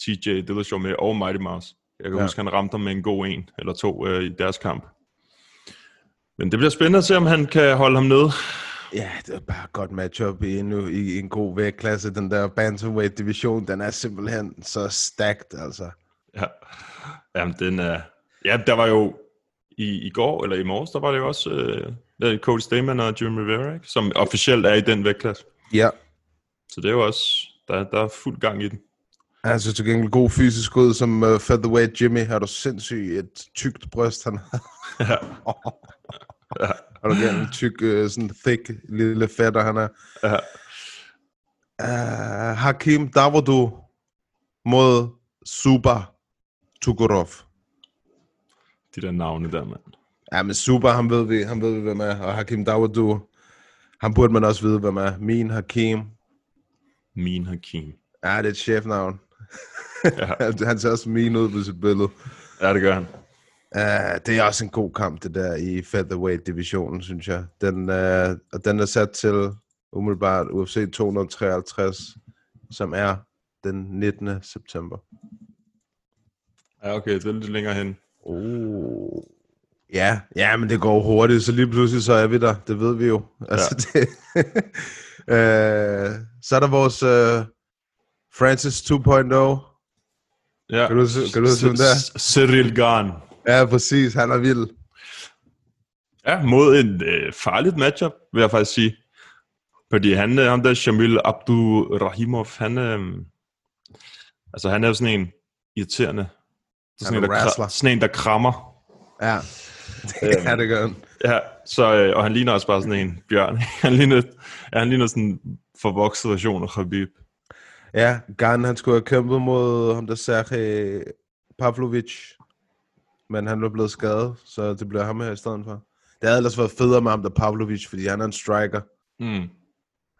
TJ Dillashaw med, og Mighty Mouse. Jeg kan Ja. huske, han ramte ham med en god en eller to øh, i deres kamp. Men det bliver spændende at se, om han kan holde ham nede. Ja, det er bare et godt matchup i, endnu, i en god vægtklasse. Den der bantamweight division, den er simpelthen så stacked, altså. Ja. Jamen, den er... Ja, der var jo i, i går, eller i morges, der var det jo også øh, er Cody Stamen og Jim Rivera, ikke? som officielt er i den vægtklasse. Ja, Så det er jo også... Der, der er fuld gang i den. Han så til gengæld god fysisk ud som uh, featherweight Jimmy. Har du sindssygt et tykt bryst, han har. Ja. *laughs* Har du gerne en tyk, uh, sådan thick lille fætter, han er. Ja. Uh, Hakim Davudu mod Super Tukurov. De der navne der, mand. Ja, men Super, han ved vi, han ved vi, hvem er. Og Hakim Davudu, han burde man også vide, hvem er. Min Hakim. Min Hakim. Ja, det er et chefnavn. Ja. *laughs* Han- ser også min ud på sit billede. Ja, det gør han. Uh, det er også en god kamp, det der i featherweight-divisionen, synes jeg. Den, uh, og den er sat til umiddelbart UFC 253, som er den 19. september. Ja, okay, det er lidt længere hen. Oh. Ja, ja, men det går hurtigt, så lige pludselig så er vi der. Det ved vi jo. Altså, ja. *laughs* det, uh, *laughs* så er der vores uh, Francis 2.0. Ja. Kan du kan du se, hvem det er? C- Cyril Garn. Ja, præcis. Han er vild. Ja, mod en øh, farligt matchup, vil jeg faktisk sige. Fordi han, øh, ham der Shamil Abdurrahimov, han, øh, altså han er jo sådan en irriterende. Er sådan, en, er der, kra- sådan en, der krammer. Ja, *laughs* det, ja, det han. Ja, så, øh, og han ligner også bare sådan en bjørn. *laughs* han ligner, ja, han ligner sådan en forvokset version af Khabib. Ja, Garn han skulle have kæmpet mod ham der Sergej Pavlovic, men han var blevet skadet, så det blev ham her i stedet for. Det havde ellers været federe med ham der Pavlovic, fordi han er en striker. Mm.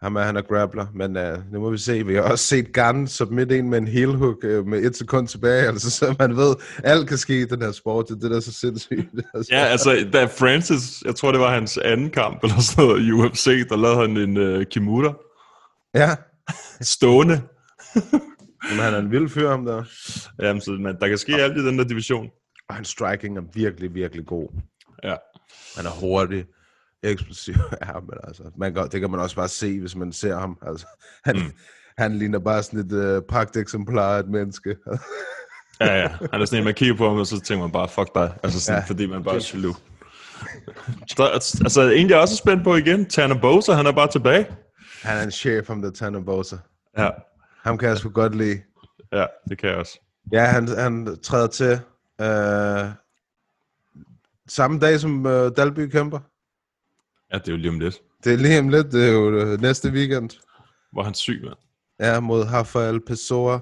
Ham er, han er grappler, men uh, nu må vi se. Vi har også set Garn submit en med en heel hook uh, med et sekund tilbage, altså så man ved, alt kan ske i den her sport, det er det, der er så sindssygt. Altså. *laughs* Ja, altså, da Francis, jeg tror det var hans anden kamp, eller sådan noget, i UFC, der lavede han en uh, Kimura. ja. Stående. Men han er en vild fyr, ham der. Jamen, så man, der kan ske alt i den der division. Og hans striking er virkelig, virkelig god. Ja. Han er hurtig, eksplosiv. *laughs* Ja, men altså, man kan, det kan man også bare se, hvis man ser ham. Altså, han, mm. han ligner bare sådan et uh, pagt eksemplar af et menneske. Ja, ja. Han er sådan en, man kigger på ham, og så tænker man bare, fuck dig. Altså sådan, Ja. fordi man bare er jaloux. Der, altså, en jeg også er spændt på igen, Tanner Bowser, han er bare tilbage. Han er en chef, ham der Tanner Bosa. Ja, Ham kan jeg sgu godt lide. ja det kan jeg også. Ja, han, han træder til øh, samme dag, som øh, Dalby kæmper. Ja, det er jo lige om lidt. Det er lige om lidt, det er jo øh, næste weekend. Hvor han syg, mand. Ja, mod Rafael Pessoa.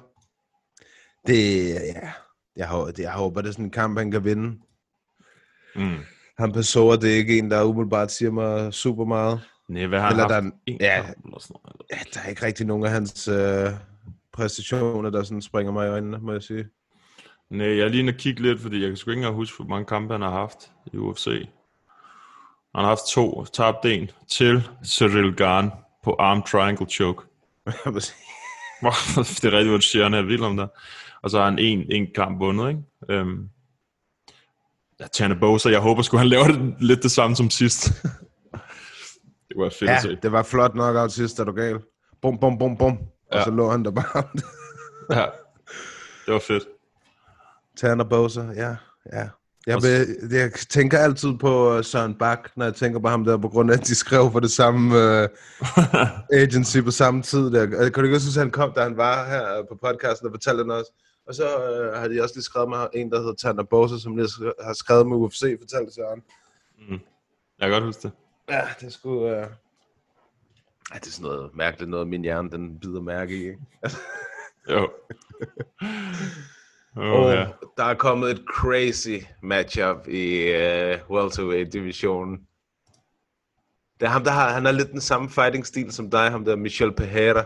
Det, ja, jeg, håber, det, jeg håber, det er sådan en kamp, han kan vinde. Mm. Han Pessoa, det er ikke en, der umiddelbart siger mig super meget. Nej, hvad har han haft? der er En ja. kamp eller sådan noget. Ja, der er ikke rigtig nogen af hans øh, præstationer, der sådan springer mig i øjnene, må jeg sige. Nej, jeg er lige inde og kigge lidt, fordi jeg kan sgu ikke engang huske, hvor mange kampe han har haft i UFC. Han har haft to, tabt en til Cyril Garn på Arm Triangle Choke. *laughs* Det er rigtig, hvad du siger, han er vild om der. Og så har han en, en kamp vundet, ikke? Øhm, ja, Tanner Bowser, jeg håber sgu, han laver det lidt det samme som sidst. *laughs* det være fedt at ja, se. det var flot nok af sidst, er du gal. Bum, bum, bum, bum. Og Ja. så lå han der bare. *laughs* Ja, det var fedt. Tanner Bowser, ja, ja. Jeg, vil, jeg tænker altid på øh, Søren Bak, når jeg tænker på ham der, på grund af, at de skrev for det samme uh, *laughs* agency på samme tid. Der. Øh, Kan du ikke også huske, at han kom, da han var her på podcasten og fortalte den også? Og så uh, har de også lige skrevet med en, der hedder Tanner Bowser, som lige har skrevet med UFC, fortalte Søren. Jeg kan godt huske det. Ja, det skulle... Uh... Ej, det er sådan noget mærkeligt noget, min hjerne den bider mærke i. Ikke? *laughs* Jo. *laughs* Oh, Og ja. der er kommet et crazy matchup i uh, welterweight-divisionen. Det er ham, der har, han har lidt den samme fighting-stil som dig, ham der Michel Pereira.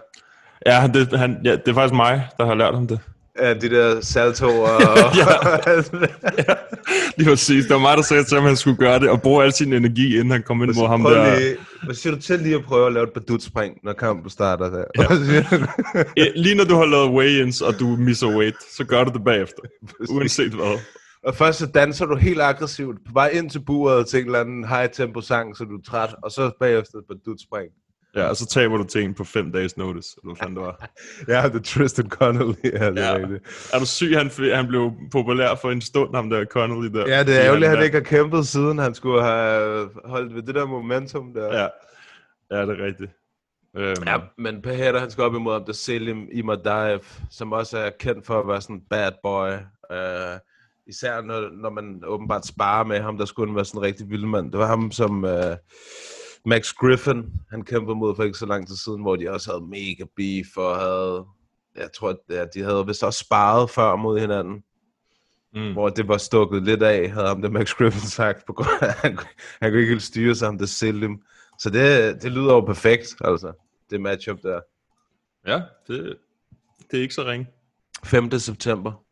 Ja, det, han, ja, det er faktisk mig, der har lært ham det. Ja, de der saltoer *laughs* og... *laughs* Lige præcis. Det var mig, der sagde til ham, at han skulle gøre det, og bruge al sin energi, inden han kom ind mod ham der. lige, hvad siger du til lige at prøve at lave et badutspring, når kampen starter der? Ja. *laughs* Ja, Lige når du har lavet weigh-ins, og du misser weight, så gør du det bagefter. Uanset hvad. og først så danser du helt aggressivt på vej ind til buret til en eller anden high tempo sang, så du er træt, og så bagefter et badutspring. Ja, og så taber du til en på fem dages notice, eller hvad fanden det var. *laughs* Ja, det er Tristan Connolly, ja, det er Ja. rigtigt. Er du syg, han, han blev populær for en stund, ham der Connolly der. Ja, det er ærgerligt, at han ikke har kæmpet siden. Han skulle have holdt ved det der momentum der. Ja, ja det er rigtigt. Øhm, Ja, men Pereira, han skal op imod ham, der Selim Imadaev, som også er kendt for at være sådan en bad boy. Uh, især når, når man åbenbart sparer med ham, der skulle han være sådan en rigtig vild mand. Det var ham som uh, Max Griffin, han kæmpede mod for ikke så lang tid siden, hvor de også havde mega beef og havde, jeg tror, at de havde vist også sparet før mod hinanden. Mm. Hvor det var stukket lidt af, havde ham der Max Griffin sagt, på grund af, at han, han kunne ikke helt styre sig, ham der Selim. Så det, det lyder jo perfekt, altså, det matchup der. Ja, det, det er ikke så ringe. 5. september.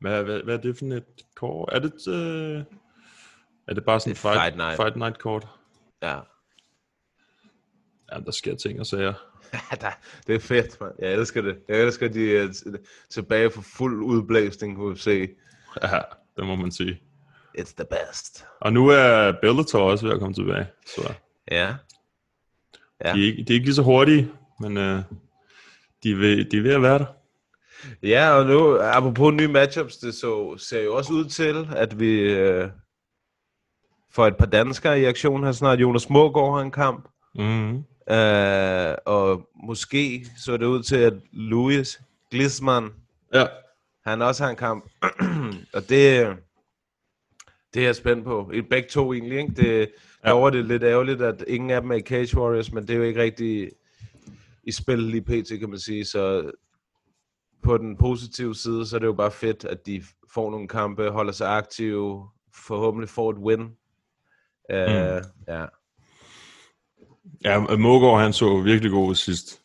Hvad, hvad, hvad er det for et kort? Er det, øh, er det bare sådan Det er fight, Fight Night. fight night kort? Ja. Ja, der sker ting og sager. *laughs* Der- det er fedt, man. Jeg elsker det. Jeg elsker de uh, tilbage for fuld udblæsning på UFC. Ja, det må man sige. It's the best. Og nu er Bellator også ved at komme tilbage. Så Ja. Ja. de, er ikke, de er ikke lige så hurtige, men øh, de, er ved, de er ved at være der. Ja, og nu, apropos nye matchups, det så, ser jo også ud til, at vi øh, får et par danskere i aktion her snart. Jonas Mågaard har en kamp. Mm-hmm. Øh, og måske så det ud til, at Louis Glisman, Ja. han også har en kamp. *clears throat* og det, det er jeg spændt på. Begge to egentlig, ikke? Det, Ja. ja. det er lidt ærgerligt, at ingen af dem er i Cage Warriors, men det er jo ikke rigtig i spil lige pt, kan man sige. Så på den positive side, så er det jo bare fedt, at de får nogle kampe, holder sig aktive, forhåbentlig får et win. Uh, Mm. Ja. Ja, Mågaard, han så virkelig god ud sidst.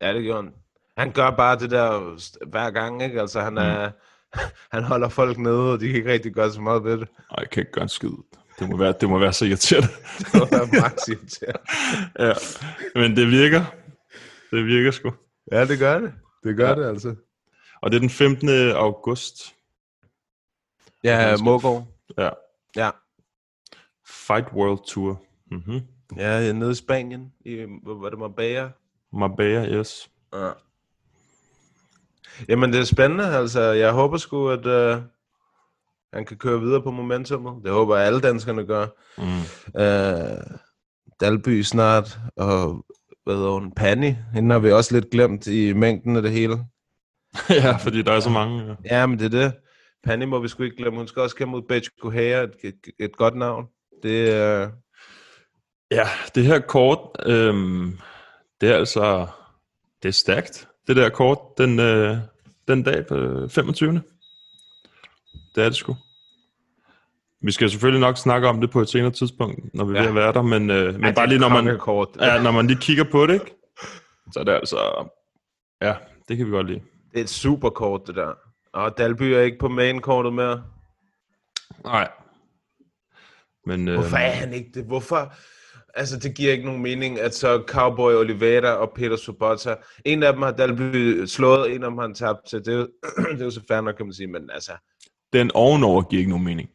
Ja, det gjorde han. Han gør bare det der hver gang, ikke? Altså, han, er, *laughs* han holder folk nede, og de kan ikke rigtig gøre så meget ved det. Ej, jeg kan ikke gøre en skid. Det må være, det må være så irriterende. *laughs* Det var max irriterende. *laughs* ja. Men det virker. Det virker sgu. Ja, det gør det. Det gør Ja. det altså. Og det er den 15. august. Ja, Mågaard. Ja. Ja. Fight World Tour. Mm-hmm. Ja, nede i Spanien. I, var det Marbella? Marbella, yes. Ja. Jamen, det er spændende. Altså, jeg håber sgu, at, uh, Han kan køre videre på momentummet. Det håber alle danskerne gør. Mm. Øh, Dalby snart, og hvad hedder hun, Pani. Hende har vi også lidt glemt i mængden af det hele. *laughs* ja, fordi der er så mange. Ja. Ja, men det er det. Pani må vi sgu ikke glemme. Hun skal også kæmpe mod Betch Kohaya, et, et, et godt navn. Det er... Ja, det her kort, øhm, det er altså, det er stærkt, det der kort, den, øh, den dag på 25. Det er det sgu. Vi skal selvfølgelig nok snakke om det på et senere tidspunkt, når vi ja. Er ved at være der, men, øh, men Ja, bare lige når man, Kort. ja, når man lige kigger på det, ikke? så er det altså, ja, det kan vi godt lide. Det er et super kort, det der. Og Dalby er ikke på main-kortet mere. Nej. Men, Hvorfor er han ikke det? Hvorfor? Altså, det giver ikke nogen mening, at så Cowboy Oliveira og Peter Subota, en af dem har Dalby slået, en af dem har han tabt til. Det er jo, *clears throat* det er jo så fair nok, kan man sige, men altså, den ovenover giver ikke nogen mening.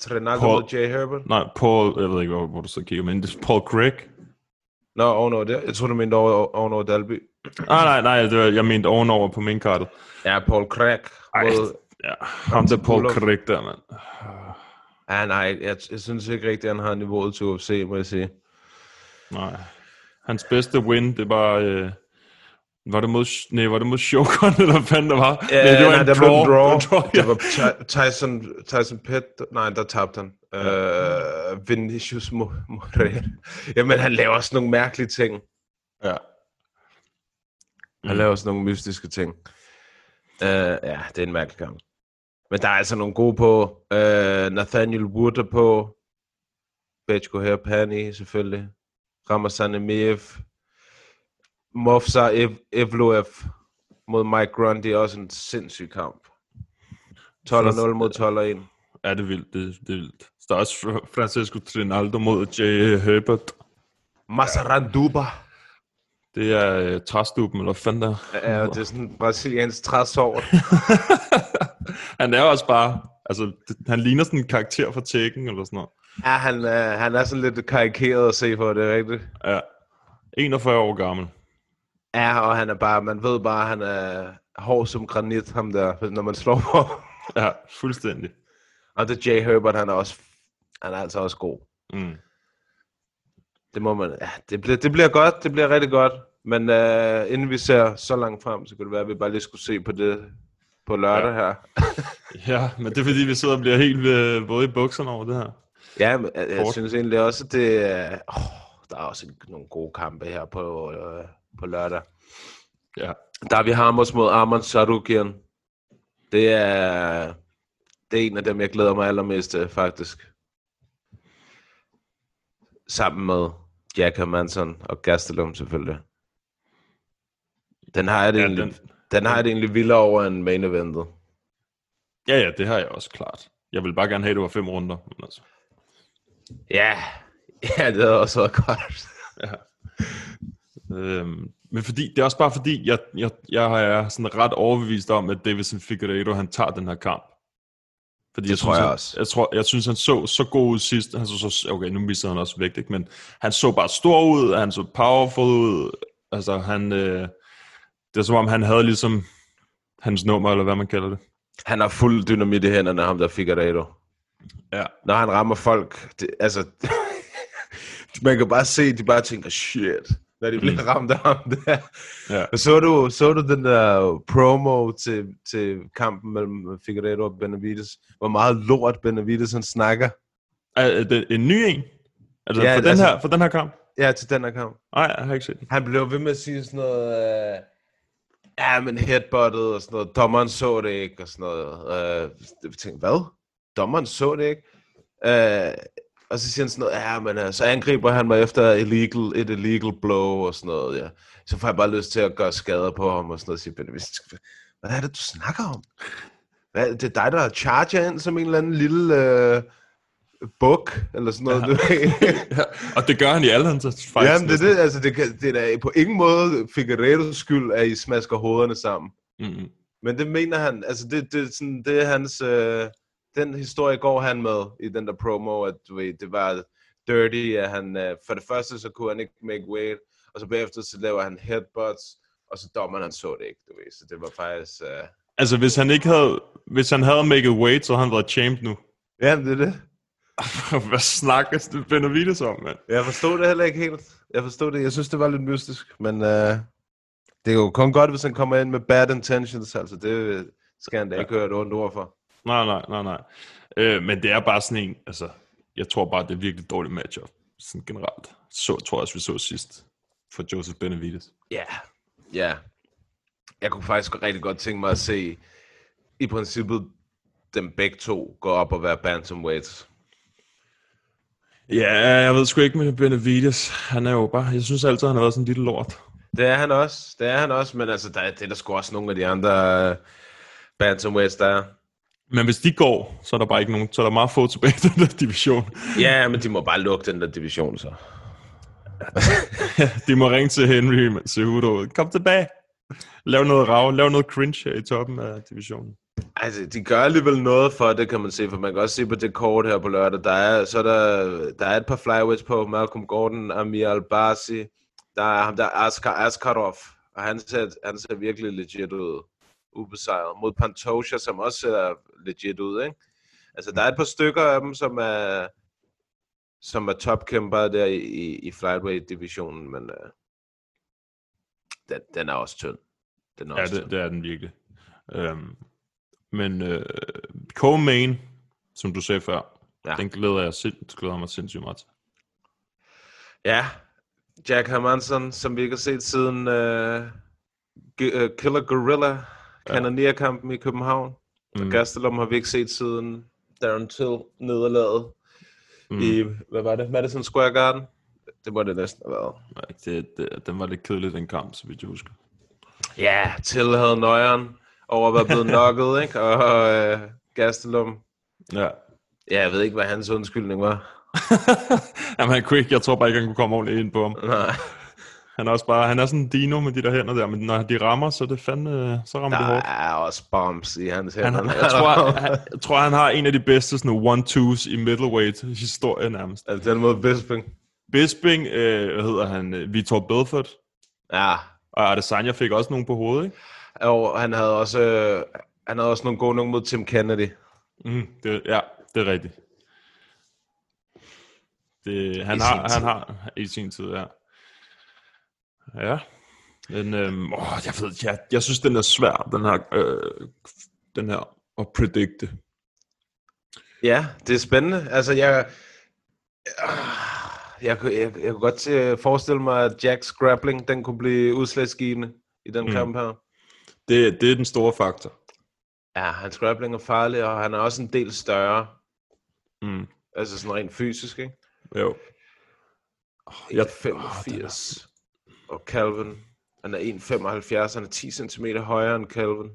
Trinaldo Paul- Jay Herbert? Nej, Paul, jeg ved ikke, hvor, hvor du så kigger, men det er Paul Craig. Nå, ovenover det. Jeg tror du mente over, ovenover Dalby. *clears throat* Ah, nej, nej, det var, jeg mente ovenover på min kartet. Ja, Paul Craig Ej, ja, ham der Paul. Craig der, mand. Ja, nej, jeg, jeg synes ikke rigtigt, at han har niveauet til UFC, må jeg sige. Nej. Hans bedste win, det var... Øh, var det mod, nej, var det mod Shogun, *laughs* eller hvad fanden det var? Ja, nej, det var nej, en der blev en draw. Det var, Det var Ty- Tyson, Tyson Pitt. Nej, der tabte han. Uh, Vinicius Mo- Moreira. Jamen, han laver også nogle mærkelige ting. ja. Han laver også nogle mystiske ting. Uh, ja, det er en mærkelig kamp. Men der er altså nogle gode på. Uh, Nathaniel Wood er på. Bechko her, Pani selvfølgelig. Ramazan Emiev. Mofsa Ev- Evloev mod Mike Grundy. Også en sindssyg kamp. 12-0 mod 12-1. Ja, det er vildt, det, det er vildt. Der er også Fra- Francisco Trinaldo mod Jay Herbert. Masaranduba. Det er øh, træstuben, eller hvad fanden der. Ja, det er sådan en brasiliansk træsår. *laughs* *laughs* han er også bare... Altså, han ligner sådan en karakter fra Tekken, eller sådan noget. Ja, han, øh, han er sådan lidt karikeret at se på, det er rigtigt. Ja. 41 år gammel. Ja, og han er bare, man ved bare, han er hård som granit, ham der, når man slår på. *laughs* Ja, fuldstændig. og det Jay Herbert, han er også, han er altså også god. Mm. Det må man, ja, det bliver, det bliver godt, det bliver rigtig godt. Men øh, inden vi ser så langt frem, så kunne det være, at vi bare lige skulle se på det på lørdag ja. her. *laughs* Ja, men det er fordi, vi sidder og bliver helt øh, både i bukserne over det her. Ja, men jeg, jeg Kort. synes egentlig også, at det er, åh, der er også nogle gode kampe her på, øh, på lørdag. Ja. Der er vi Hammers mod Arman Sarukian. Det er, det er en af dem, jeg glæder mig allermest til, faktisk. Sammen med Jack Hermansson og Gastelum selvfølgelig. Den har jeg det, ja, egentlig, den- den, har jeg det egentlig vildere over end main eventet. Ja, ja, det har jeg også klart. Jeg vil bare gerne have, at det var fem runder. Men altså. Ja, ja det havde også været godt. Øhm, men fordi, det er også bare fordi, jeg, jeg, jeg er sådan ret overbevist om, at Davison Figueiredo, han tager den her kamp. Fordi Det tror synes, jeg han, også. Jeg, tror, jeg synes, han så så god ud sidst. Han så, så, okay, nu misser han også vægt, ikke? men han så bare stor ud, han så powerful ud. Altså, han, øh, det er som om, han havde ligesom hans nummer, eller hvad man kalder det. Han har fuld dynamit i hænderne, ham der Figueiredo. Ja. Når han rammer folk, det, altså, *laughs* man kan bare se, de bare tænker, shit, når de bliver ramt af ham der. Ja. Og Så du, så du den der promo til, til kampen mellem Figueiredo og Benavides? Hvor meget lort Benavides han snakker. Er, er det en ny en? Altså, Ja, for, den altså- her, for den her kamp? Ja, til den her kamp. Nej, jeg har ikke set den. Han blev ved med at sige sådan noget, øh, ja, men headbuttet og sådan noget, dommeren så det ikke, og sådan noget. Øh, jeg tænkte, hvad? Dommeren så det ikke? Øh, og så siger han sådan noget, ja, men øh, så angriber han mig efter illegal, et illegal blow og sådan noget, ja. Så får jeg bare lyst til at gøre skader på ham og sådan noget, og sige, "Benny, hvad er det, du snakker om? Hvad, det er dig, der charger ind som en eller anden lille øh, buk, eller sådan noget. Ja. *laughs* Ja, og det gør han i alle hans fights. Jamen, det er det, altså, det, det er da på ingen måde Figueiredos skyld, at I smasker hovederne sammen. Mm-hmm. Men det mener han, altså det, det, sådan, det er hans, øh, den historie går han med i den der promo, at du ved, det var dirty, at han, øh, for det første så kunne han ikke make weight, og så bagefter så laver han headbutts, og så dommeren han så det ikke, du ved, så det var faktisk, øh, Altså, hvis han ikke havde hvis han havde make weight, så havde han været champ nu. Ja, det er det. *laughs* Hvad snakker Benavides om, mand? Jeg forstod det heller ikke helt. Jeg forstod det. Jeg synes, det var lidt mystisk, men uh, det er jo kun godt, hvis han kommer ind med bad intentions. Altså, det skal han da ikke høre et ondt ord for. Nej, nej, nej, nej. Øh, men det er bare sådan en, altså, jeg tror bare, det er virkelig dårligt matchup, sådan generelt. Så tror jeg også, vi så sidst for Joseph Benavides. Ja. Ja. Jeg kunne faktisk rigtig godt tænke mig at se, i princippet, dem begge to gå op og være bantamweights. Ja, jeg ved sgu ikke med Benavides. Han er jo bare, jeg synes altid, han har været sådan en lille lort. Det er han også. Det er han også, men altså, der, er- det er der sgu også nogle af de andre uh, bantamweights, der er. Men hvis de går, så er der bare ikke nogen, så er der meget få tilbage i den der division. Ja, men de må bare lukke den der division, så. *laughs* De må ringe til Henry Cejudo. Kom tilbage. Lav noget rav, lav noget cringe her i toppen af divisionen. Altså, de gør alligevel noget for det, kan man se, for man kan også se på det kort her på lørdag. Der er, så er der, der er et par flyweights på, Malcolm Gordon, Amir Albasi, der er ham der Askar Askarov, og han ser, han ser virkelig legit ud, ubesejret, mod Pantoja, som også ser legit ud, ikke? Altså, der er et par stykker af dem, som er, som er topkæmper der i, i, i flyweight-divisionen, men uh, den, den er også tynd. Den er Ja, også det, tynd. det er den virkelig. Øhm, men øh, co-main, som du sagde før, Ja. ja. den glæder jeg, sind, glæder mig sindssygt meget til. Ja, Jack Hermansson, som vi ikke har set siden uh, uh, Killer Gorilla, kanonierkampen i København. Mm. Og. Gastelum har vi ikke set siden Darren Till nederlaget mm. i, hvad var det, Madison Square Garden? Det må det næsten have været. Nej, Det, det, den var lidt kedelig, den kamp, så vidt jeg husker. Ja, Till havde nøjeren over at være blevet knocket, ikke? Og uh, Gastelum, Ja. ja, jeg ved ikke, hvad hans undskyldning var. *laughs* Jamen, han kunne ikke, jeg tror bare ikke, han kunne komme ordentligt ind på ham. Nej, Han er også bare, han er sådan en dino med de der hænder der, men når de rammer, så det fandme, så rammer det der hårdt. er også bombs i hans Han, hænder. jeg, tror, han, jeg tror, han har en af de bedste sådan one-twos i middleweight historie nærmest. altså den mod Bisping. Bisping, øh, hvad hedder han, øh, Vitor Belfort, Ja, og Adesanya fik også nogen på hovedet, ikke? Og han havde også, øh, han havde også nogle gode nogle mod Tim Kennedy. Mm, det, ja, det er rigtigt. Det, han, I har, sin han har i sin tid, ja. Ja. Men, øhm, åh, jeg ved, jeg, jeg synes, den er svær, den her, øh, den her at predikte. Ja, det er spændende. Altså, jeg... Jeg, kunne- jeg, jeg kunne godt til forestille mig, at Jacks grappling, den kunne blive udslagsgivende i den Mm. mm. kamp her. Det, det er den store faktor. Ja, hans grappling er farlig, og han er også en del større. Mm. Altså sådan rent fysisk, ikke? Jo. Jeg, 85. Og Calvin, han er 1,75. Han er 10 cm højere end Calvin.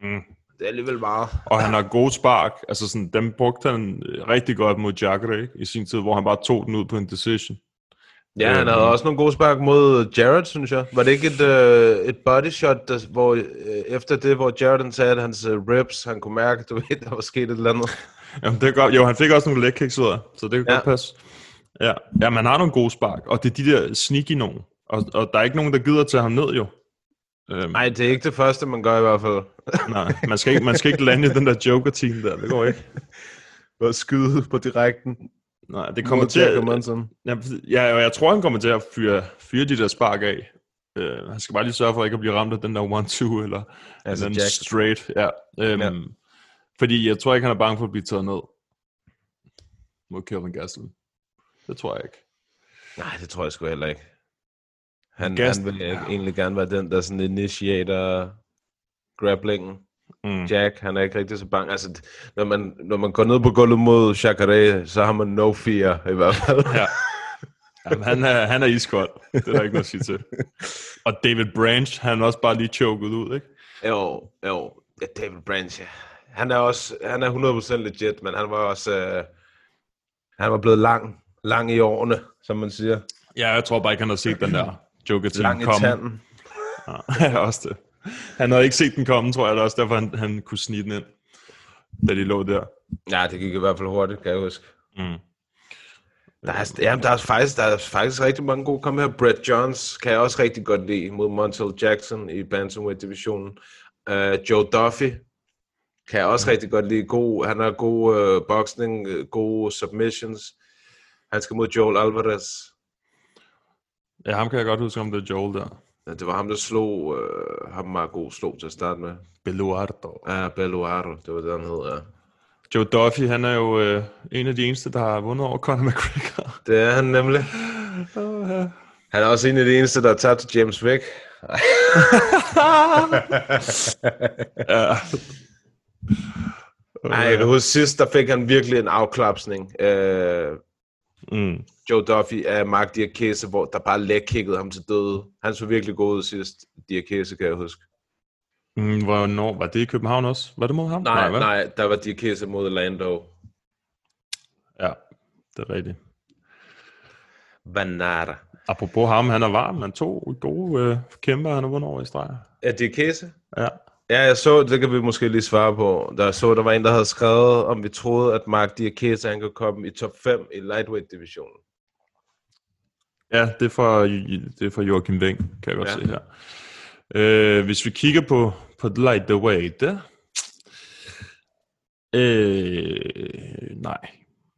Mm. Det er alligevel meget. Og han har gode spark. Altså sådan, dem brugte han øh, rigtig godt mod Jacare i sin tid, hvor han bare tog den ud på en decision. Ja, han Øhm. havde også nogle gode spark mod Jared, synes jeg. Var det ikke et, øh, et body shot, der, hvor, øh, efter det, hvor Jared sagde, at hans øh, ribs, han kunne mærke, du ved, *laughs* der var sket et eller andet. Jamen, det er godt. Jo, han fik også nogle leg kicks ud af, så det kan Ja. godt passe. Ja. ja, man har nogle gode spark, og det er de der sneaky nogen. Og, og der er ikke nogen, der gider tage ham ned, jo. Øhm, Nej, det er ikke det første, man gør i hvert fald. *laughs* nej, man skal, ikke, man skal ikke lande i den der joker-team der, det går ikke. Bare skyde på direkten. Nej, det kommer til at... Ja, ja, og jeg tror, han kommer til at fyre, fyre de der spark af. Uh, han skal bare lige sørge for ikke at blive ramt af den der 1-2 eller Altså den Jack. straight. Ja. Um, Ja. ja. Fordi jeg tror ikke, han er bange for at blive taget ned mod Kevin Gastelum. Det tror jeg ikke. Nej, det tror jeg sgu heller ikke. Han, Gas- han vil ikke, egentlig gerne være den, der sådan initiator grapplingen. Mm. Jack, han er ikke rigtig så bange. Altså, når man, når man går ned på gulvet mod Chakare, så har man no fear i hvert fald. *laughs* Ja. Jamen, han, er, han er iskold. Det er der ikke noget at sige til. Og David Branch, han er også bare lige choket ud, ikke? Jo, jo. Ja, David Branch, ja. Han er også, han er 100% legit, men han var også, øh, han var blevet lang, lang i årene, som man siger. Ja, jeg tror bare ikke, han har set den der joker til Lang i komme. tanden. Ja, *laughs* også det. *laughs* Han havde ikke set den komme, tror jeg. Det også derfor, han, han kunne snige den ind, da de lå der. Ja, det gik i hvert fald hurtigt, kan jeg huske. Mm. Der er, jamen, der, er faktisk, der er faktisk rigtig mange gode kampe her. Brett Johns kan jeg også rigtig godt lide mod Montel Jackson i Bantamweight-divisionen. Uh, Joe Duffy Kan jeg også rigtig godt lide. God, han har god øh, boxing, øh, gode submissions. Han skal mod Joel Alvarez. Ja, ham kan jeg godt huske, om det er Joel der. Ja, Det var ham, der slog, øh, ham meget god slog til at starte med. Beluardo. Ja, Belluaro, det var det, han hed, ja. Joe Duffy, han er jo øh, en af de eneste, der har vundet over Conor McGregor. *laughs* Det er han nemlig. Han er også en af de eneste, der har tabt til James Vick. *laughs* ja. Nej, jeg kan huske sidst, der fik han virkelig en afklapsning. Øh, Mm. Joe Duffy af Mark Diakese, hvor der bare lægkiggede ham til døde. Han så virkelig god ud sidst, Diakese, kan jeg huske. Mm, hvornår? Var det i København også? Var det mod ham? Nej, vel? nej, der var Diakese mod Lando. Ja, det er rigtigt. Banada. Apropos ham, han er varm. Han to gode øh, kæmper, han har vundet over i streg. Er Diakese? Ja. Ja, jeg så, det kan vi måske lige svare på. Der så, der var en, der havde skrevet, om vi troede, at Mark Diakese, han kunne komme i top 5 i lightweight-divisionen. Ja, det er fra, det er fra Joachim Weng, kan jeg godt Ja. se her. Øh, hvis vi kigger på, på light the weight, der. Øh, nej,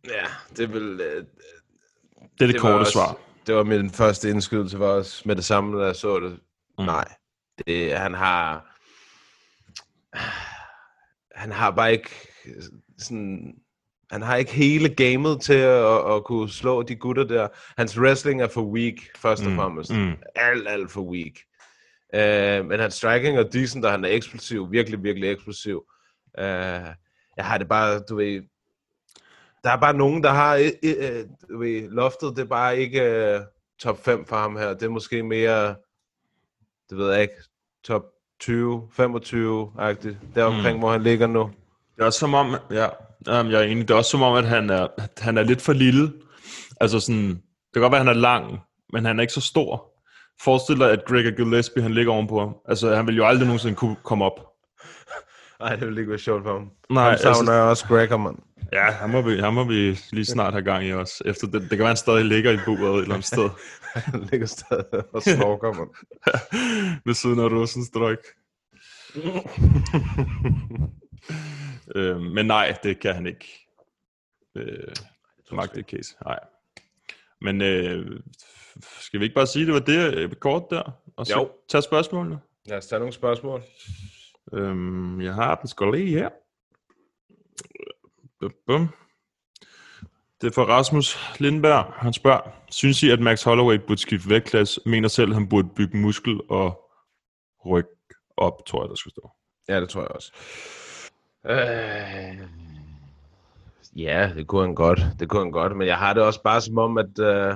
Ja, det vil... Øh, det er det, det var korte også- svar. Det var min første indskydelse for os med det samme, da jeg så det. Mm. Nej, det, han har... Han har bare ikke sådan... Han har ikke hele gamet til at, at kunne slå de gutter der. Hans wrestling er for weak, først og Mm, fremmest. mm. Alt, alt for weak. Uh, men hans striking er decent, og han er eksplosiv. Virkelig, virkelig eksplosiv. Uh, jeg har det bare, du ved... Der er bare nogen, der har... øh, øh, Du ved, loftet, det er bare ikke uh, top 5 for ham her. Det er måske mere... Det ved jeg ikke. Top 20, 25-agtigt. Der omkring, mm. hvor han ligger nu. Det er også som om, ja, um, jeg er enig, det er også som om, at han er, han er lidt for lille. Altså sådan, det kan godt være, at han er lang, men han er ikke så stor. Forestil dig, at Gregor Gillespie, han ligger ovenpå ham. Altså, han vil jo aldrig nogensinde kunne komme op. Nej, det ville ikke være sjovt for ham. Nej, ham savner altså- også Gregor, mand. Ja, han må, vi, han må vi lige snart have gang i os. Efter det, det kan være, han stadig ligger i buret et eller andet sted. *laughs* Han ligger stadig og snorker, mand. *laughs* Ved siden af Rosenstrøk. *laughs* øh, men nej, det kan han ikke. Øh, Mark det case. Nej. Men øh, skal vi ikke bare sige, at det var det øh, kort der? Og så Jo. tage spørgsmålene? Lad os tage nogle spørgsmål. Øhm, jeg har den skal lige her. Bum, bum. Det er fra Rasmus Lindberg. Han spørger, synes I, at Max Holloway burde skifte vægtklasse? Mener selv, at han burde bygge muskel og ryg op, tror jeg, der skulle stå. Ja, det tror jeg også. Øh, ja, det kunne han godt. Det kunne han godt. Men jeg har det også bare som om, at øh,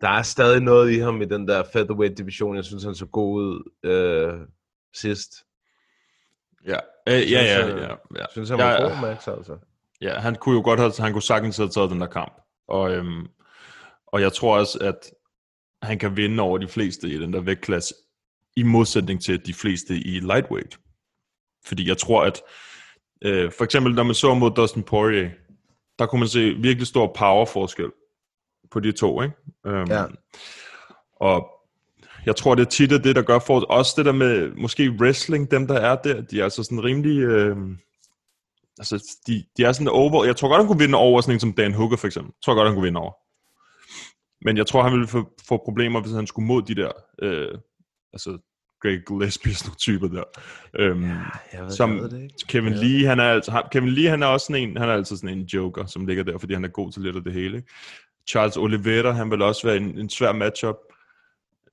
der er stadig noget i ham i den der featherweight division. Jeg synes, han så god ud øh, sidst. Ja, øh, ja, ja, ja, ja. Jeg synes, han var ja. god, Max, altså. Ja, han kunne jo godt have, han kunne sagtens have taget den der kamp. Og, øhm, og jeg tror også, at han kan vinde over de fleste i den der vægtklasse, i modsætning til de fleste i lightweight. Fordi jeg tror, at øh, for eksempel, når man så mod Dustin Poirier, der kunne man se virkelig stor powerforskel på de to, ikke? Øhm, Ja. Og jeg tror, det er tit det, der gør for også det der med måske wrestling, dem der er der, de er altså sådan rimelig... Øh, altså, de, de er sådan over... Jeg tror godt, han kunne vinde over sådan en som Dan Hooker, for eksempel. Jeg tror godt, han kunne vinde over. Men jeg tror, han ville få, få problemer, hvis han skulle mod de der... Øh, altså, Greg Gillespie, sådan nogle *laughs* typer der. Øhm, Jeg ved, som jeg ved det ikke. Kevin Lee, han er, altså, han- Kevin Lee, han er også sådan en, han er altid sådan en joker, som ligger der, fordi han er god til lidt af det hele. Ikke? Charles Oliveira, han vil også være en, en svær matchup.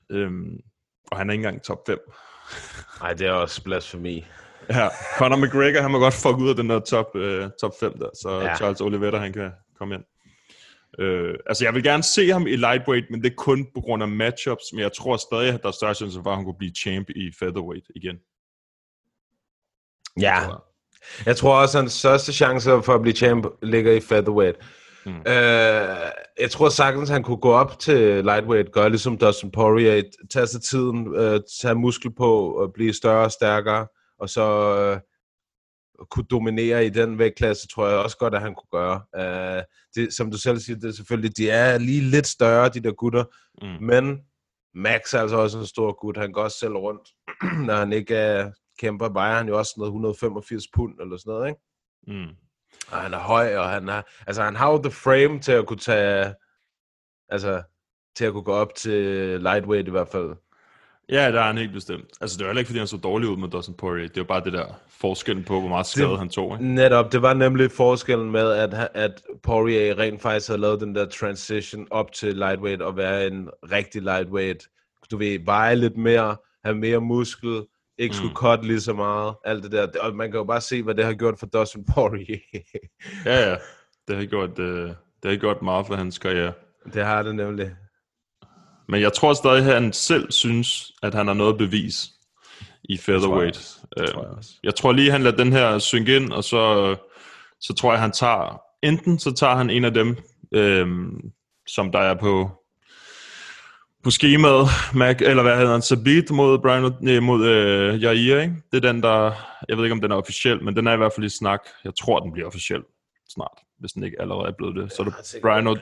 Øhm, og han er ikke engang top 5. Nej, *laughs* det er også blasfemi. Ja, Conor McGregor, han må godt fuck ud af den der top, øh, top 5 der, så Ja. ja. Charles Oliveira, han kan komme ind. Øh, altså, jeg vil gerne se ham i lightweight, men det er kun på grund af matchups, men jeg tror stadig, at der er større chance for, at han kunne blive champ i featherweight igen. Ja. Jeg tror også, at hans største chance for at blive champ ligger i featherweight. Mm. Øh, jeg tror sagtens, han kunne gå op til lightweight, gøre ligesom Dustin Poirier, tage sig tiden, øh, tage muskel på og blive større og stærkere, og så øh, kunne dominere i den vægtklasse, tror jeg også godt, at han kunne gøre. Øh, det, som du selv siger, det er selvfølgelig, de er lige lidt større, de der gutter, Mm. men Max er altså også en stor gut. Han går også selv rundt, *clears throat* når han ikke er kæmper, vejer han jo også noget 185 pund eller sådan noget, ikke? Mm. Og han er høj, og han har, altså han har jo the frame til at kunne tage, altså til at kunne gå op til lightweight i hvert fald. Ja, der er han helt bestemt. Altså, det var heller ikke, fordi han så dårlig ud med Dustin Poirier. Det var bare det der forskellen på, hvor meget skade han tog. Ikke? Netop, det var nemlig forskellen med, at, at Poirier rent faktisk havde lavet den der transition op til lightweight og være en rigtig lightweight. Du ved, veje lidt mere, have mere muskel, ikke skulle cut lige så meget, alt det der. Og man kan jo bare se, hvad det har gjort for Dustin *laughs* Poirier. Ja, ja. Det har gjort, øh, det har gjort meget for hans karriere. det har det nemlig. Men jeg tror stadig, at han selv synes, at han har noget bevis i featherweight. Det tror jeg Øh, også. Jeg tror lige, han lader den her synke ind, og så, så tror jeg, han tager... Enten så tager han en af dem, øhm, som der er på, på skemaet, Mac, eller hvad hedder han, Sabit mod, Brian, nej, mod øh, Jair, ikke? Det er den, der... Jeg ved ikke, om den er officiel, men den er i hvert fald i snak. Jeg tror, den bliver officiel snart, hvis den ikke allerede er blevet det. Så er det Brian,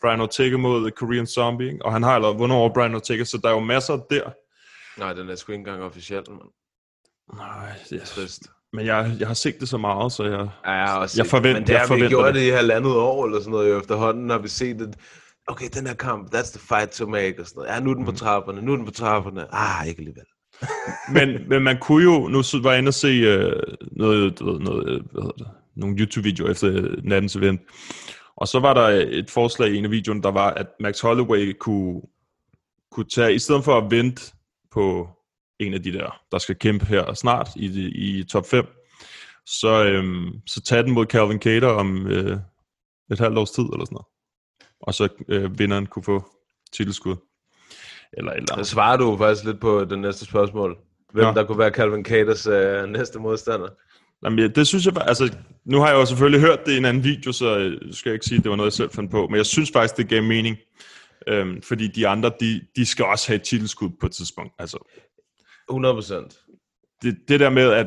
Brian Ortega mod Korean Zombie, ikke? og han har allerede vundet over Brian Ortega, så der er jo masser der. Nej, den er sgu ikke engang officiel, man. Nej, det er Trist. Men jeg, jeg har set det så meget, så jeg... Ja, jeg, har også Jeg set forvent- det, men det har vi forventer gjort det. i halvandet år eller sådan noget. jo Efterhånden har vi set det. Okay, den her kamp, that's the fight to make og sådan noget. Ja, nu er den på trapperne, nu er den på trapperne. Ah, ikke alligevel. *laughs* men, men man kunne jo... Nu var jeg inde og se øh, noget, ved, noget, øh, hvad hedder det, nogle YouTube-videoer efter nattens event. Og så var der et forslag i en af videoerne, der var, at Max Holloway kunne, kunne tage, i stedet for at vente på en af de der, der skal kæmpe her snart i, i top 5, så, øhm, så tage den mod Calvin Cater om øh, et halvt års tid eller sådan noget. Og så øh, vinderen kunne få titelskud. Eller eller Så svarer du faktisk lidt på det næste spørgsmål. Hvem Ja. der kunne være Calvin Caters øh, næste modstander. Jamen, ja, det synes jeg altså, nu har jeg jo selvfølgelig hørt det i en anden video, så øh, skal jeg ikke sige, at det var noget, jeg selv fandt på, men jeg synes faktisk, det gav mening, øhm, fordi de andre, de, de skal også have et titelskud på et tidspunkt. Altså, 100 procent. det, det der med, at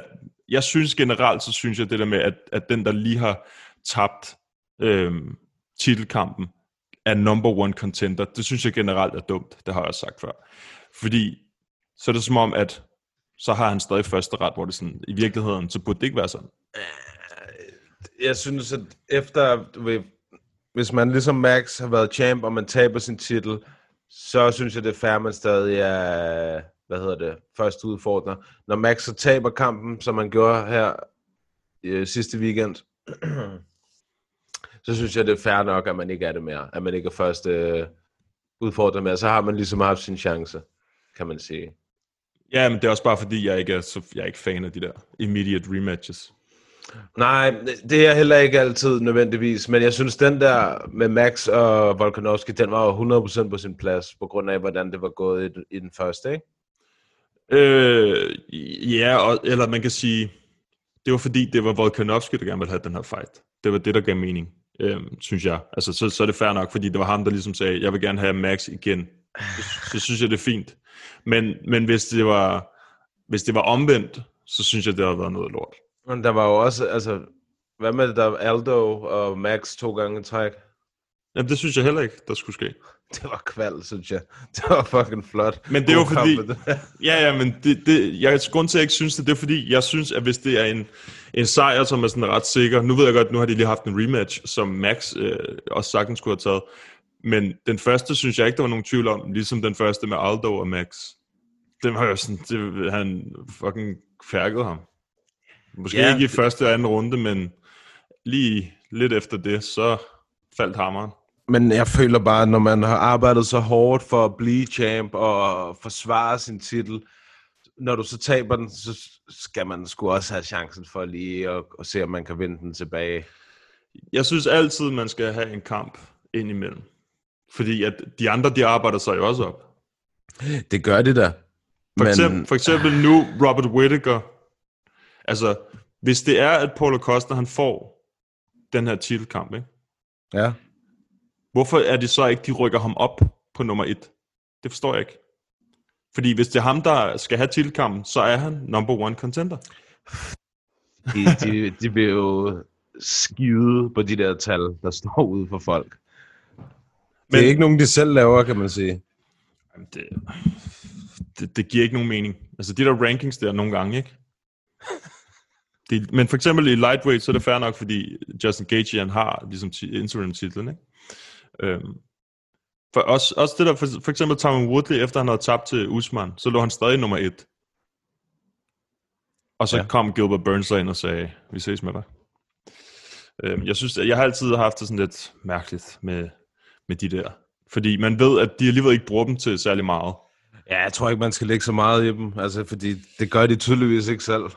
jeg synes generelt, så synes jeg det der med, at, at den, der lige har tabt øhm, titelkampen, er number one contender, det synes jeg generelt er dumt, det har jeg også sagt før. Fordi så er det som om, at så har han stadig første ret, hvor det sådan, i virkeligheden, så burde det ikke være sådan. Øh, jeg synes, at efter, du ved, hvis man ligesom Max har været champ, og man taber sin titel, så synes jeg, det er fair, man stadig er, hvad hedder det, første udfordrer. Når Max så taber kampen, som man gjorde her øh, sidste weekend, *clears throat* så synes jeg, det er fair nok, at man ikke er det mere. At man ikke er første øh, udfordrer mere. Så har man ligesom haft sin chance, kan man sige. Ja, men det er også bare fordi, jeg ikke er, så, jeg er ikke fan af de der immediate rematches. Nej, det er heller ikke altid nødvendigvis, men jeg synes, den der med Max og Volkanovski, den var jo 100% på sin plads, på grund af, hvordan det var gået i, den- i den første, ikke? Øh, ja, og, eller man kan sige, det var fordi, det var Volkanovski, der gerne ville have den her fight. Det var det, der gav mening, øh, synes jeg. Altså, så, så er det fair nok, fordi det var ham, der ligesom sagde, jeg vil gerne have Max igen. Så, så synes jeg, det er fint. Men, men hvis, det var, hvis det var omvendt, så synes jeg, det havde været noget lort. Men der var jo også, altså, hvad med det der Aldo og Max to gange i træk? Jamen, det synes jeg heller ikke, der skulle ske. *laughs* Det var kval, synes jeg. Det var fucking flot. Men det er jo fordi, *laughs* ja, ja, men det, det, jeg, grund til, at jeg ikke synes det, det er fordi, jeg synes, at hvis det er en, en sejr, som er sådan ret sikker, nu ved jeg godt, nu har de lige haft en rematch, som Max øh, også sagtens skulle have taget, men den første synes jeg ikke, der var nogen tvivl om, ligesom den første med Aldo og Max. Den var jo sådan, det, han fucking færkede ham. Måske Ja, ikke i første og anden runde, men lige lidt efter det, så faldt hammeren. Men jeg føler bare, når man har arbejdet så hårdt for at blive champ og forsvare sin titel, når du så taber den, så skal man sgu også have chancen for lige at, at se, om man kan vinde den tilbage. Jeg synes altid, man skal have en kamp ind imellem. Fordi at de andre, de arbejder sig jo også op. Det gør det da. For, eksempel, for eksempel nu Robert Whittaker. Altså, hvis det er, at Paulo Costa, han får den her titelkamp, ikke? Ja. hvorfor er det så ikke, de rykker ham op på nummer et? Det forstår jeg ikke. Fordi hvis det er ham, der skal have titelkampen, så er han number one contender. De, de, de bliver jo skide på de der tal, der står ude for folk. Men, det er ikke nogen, de selv laver, kan man sige. Det, det, det giver ikke nogen mening. Altså de der rankings der nogle gange, ikke? Det, men for eksempel i lightweight, så er det fair nok, fordi Justin Gaethje, han har ligesom ti- interim-titlen, ikke? Øhm, for også, også det der, for, for eksempel Tyron Woodley, efter han havde tabt til Usman, så lå han stadig nummer et. Og så ja. kom Gilbert Burns ind og sagde, vi ses med dig. Øhm, jeg synes, jeg har altid haft det sådan lidt mærkeligt med, med de der. Fordi man ved, at de alligevel ikke bruger dem til særlig meget. Ja, jeg tror ikke, man skal lægge så meget i dem, altså, fordi det gør de tydeligvis ikke selv. *laughs*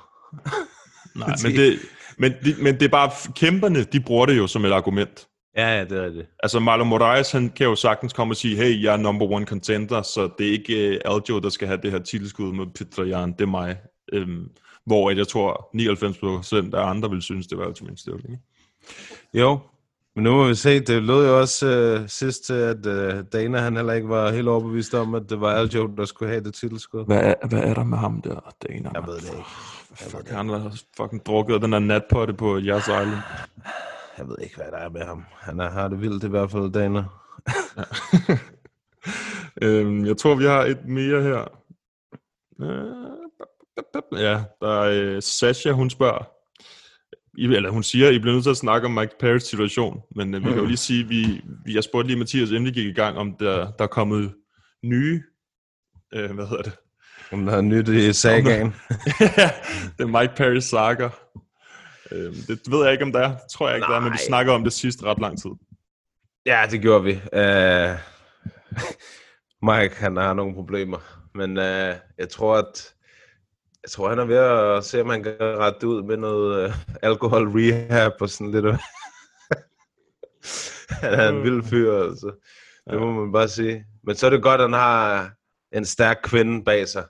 Nej, *laughs* men det, men, de, men det er bare, kæmperne, de bruger det jo som et argument. Ja, ja, det er rigtigt. Altså Marlon Moraes, han kan jo sagtens komme og sige, hey, jeg er number one contender, så det er ikke uh, Aljo, der skal have det her titelskud med Petrajan, det er mig. Øhm, hvor at jeg tror, 99% af andre vil synes, det var Støvling. ikke? Jo, men nu må vi se, det lød jo også øh, sidst til, at øh, Dana han heller ikke var helt overbevist om, at det var Aljo, der skulle have det titelskud. Hvad er, hvad er der med ham der, Dana? Jeg ved det ikke. Fuck, han har fucking drukket den der natpotte på Yas Island. Jeg ved ikke, hvad der er med ham. Han er, har det vildt i hvert fald, Dana. *laughs* øhm, jeg tror, vi har et mere her. Øh, Ja, der er øh, Sasha, hun spørger, I, eller hun siger, I bliver nødt til at snakke om Mike Perrys situation, men øh, vi kan jo lige sige, vi, vi har spurgt lige Mathias, inden vi gik i gang, om der, der er kommet nye, øh, hvad hedder det? Om der er nyt i sagaen. *laughs* det er Mike Perry saga. Øh, det ved jeg ikke, om der er. Det tror jeg ikke, der er, men vi Nej. snakker om det sidste ret lang tid. Ja, det gjorde vi. Uh, *laughs* Mike, han har nogle problemer. Men uh, jeg tror, at jeg tror, han er ved at se, om han kan rette ud med noget uh, alkohol rehab og sådan lidt. *laughs* han er en vild fyr, altså. Det må man bare sige. Men så er det godt, at han har en stærk kvinde bag sig.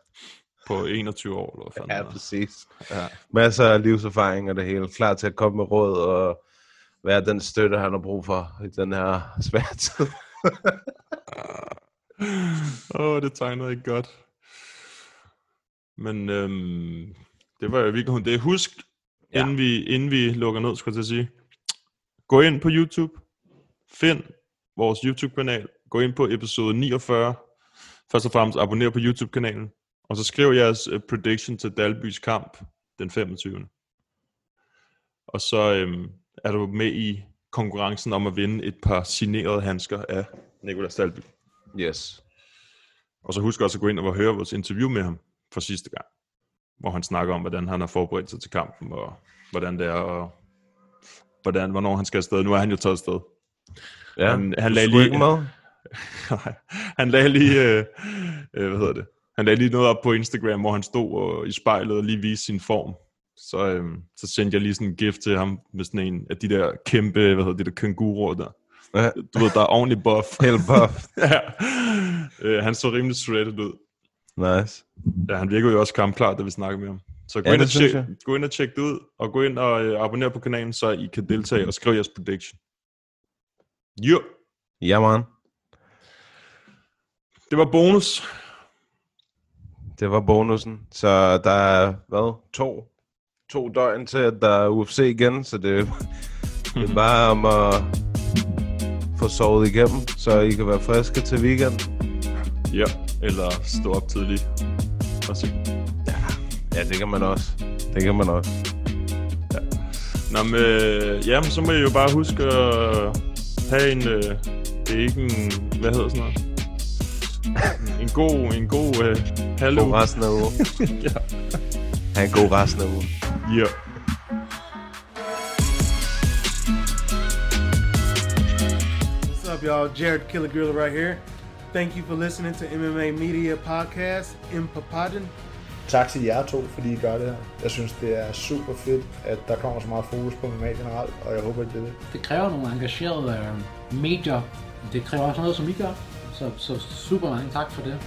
På 21 år, eller hvad Ja, præcis. Ja. Masser af livserfaring og det hele. Klar til at komme med råd og være den støtte, han har brug for i den her svære tid. *laughs* Åh, oh, det tegnede ikke godt. Men øhm, det var jo virkelig det. Husk, Ja. inden, vi, inden vi lukker ned, skulle jeg til at sige. Gå ind på YouTube. Find vores YouTube-kanal. Gå ind på episode 49. Først og fremmest abonner på YouTube-kanalen. Og så skriv jeres uh, prediction til Dalbys kamp den 25. Og så øhm, er du med i konkurrencen om at vinde et par signerede handsker af Nicolas Dalby. Yes. Og så husk også at gå ind og høre vores interview med ham for sidste gang. Hvor han snakker om, hvordan han har forberedt sig til kampen, og hvordan det er, og hvordan, hvornår han skal afsted. Nu er han jo taget afsted. Ja, Han- han lagde lige- med. Nej, *laughs* han lagde lige, øh, øh, hvad hedder det? Han lagde lige noget op på Instagram, hvor han stod og, i spejlet og lige viste sin form. Så, øh, så sendte jeg lige sådan en gift til ham med sådan en af de der kæmpe, hvad hedder det, der kænguruer der. Ja, Du ved, der er ordentlig buff. helt buff. *laughs* ja. øh, han så rimelig shredded ud. Nice. Ja, han virker jo også kampklar, da vi snakker med ham. Så gå, Ja, ind, og tjek, gå ind og tjek det ud, og gå ind og øh, abonner på kanalen, så I kan deltage og skrive jeres prediction. Jo, Ja, man. det var bonus. Det var bonusen. Så der er, hvad, to, to døgn til, at der er UFC igen, så det, det er bare om at få sovet igennem, så I kan være friske til weekend. Ja, eller stå op tidligt. Og se. Ja, det kan man også. Det kan man også. Nå, men, øh, jamen, så må I jo bare huske at have en, øh, det er ikke en, hvad hedder sådan noget? En god, en god øh, halv God resten af ugen. *laughs* ja. Ha' en god resten af ugen. ja. What's up, y'all? Jared Killer Gorilla right here. Thank you for listening to MMA Media Podcast in Papadon. Tak til jer to, fordi I gør det her. Jeg synes, det er super fedt, at der kommer så meget fokus på MMA generelt, og jeg håber, at det er det. det kræver nogle engagerede øh, medier. Det kræver også noget, som I gør. Så, så super mange tak for det.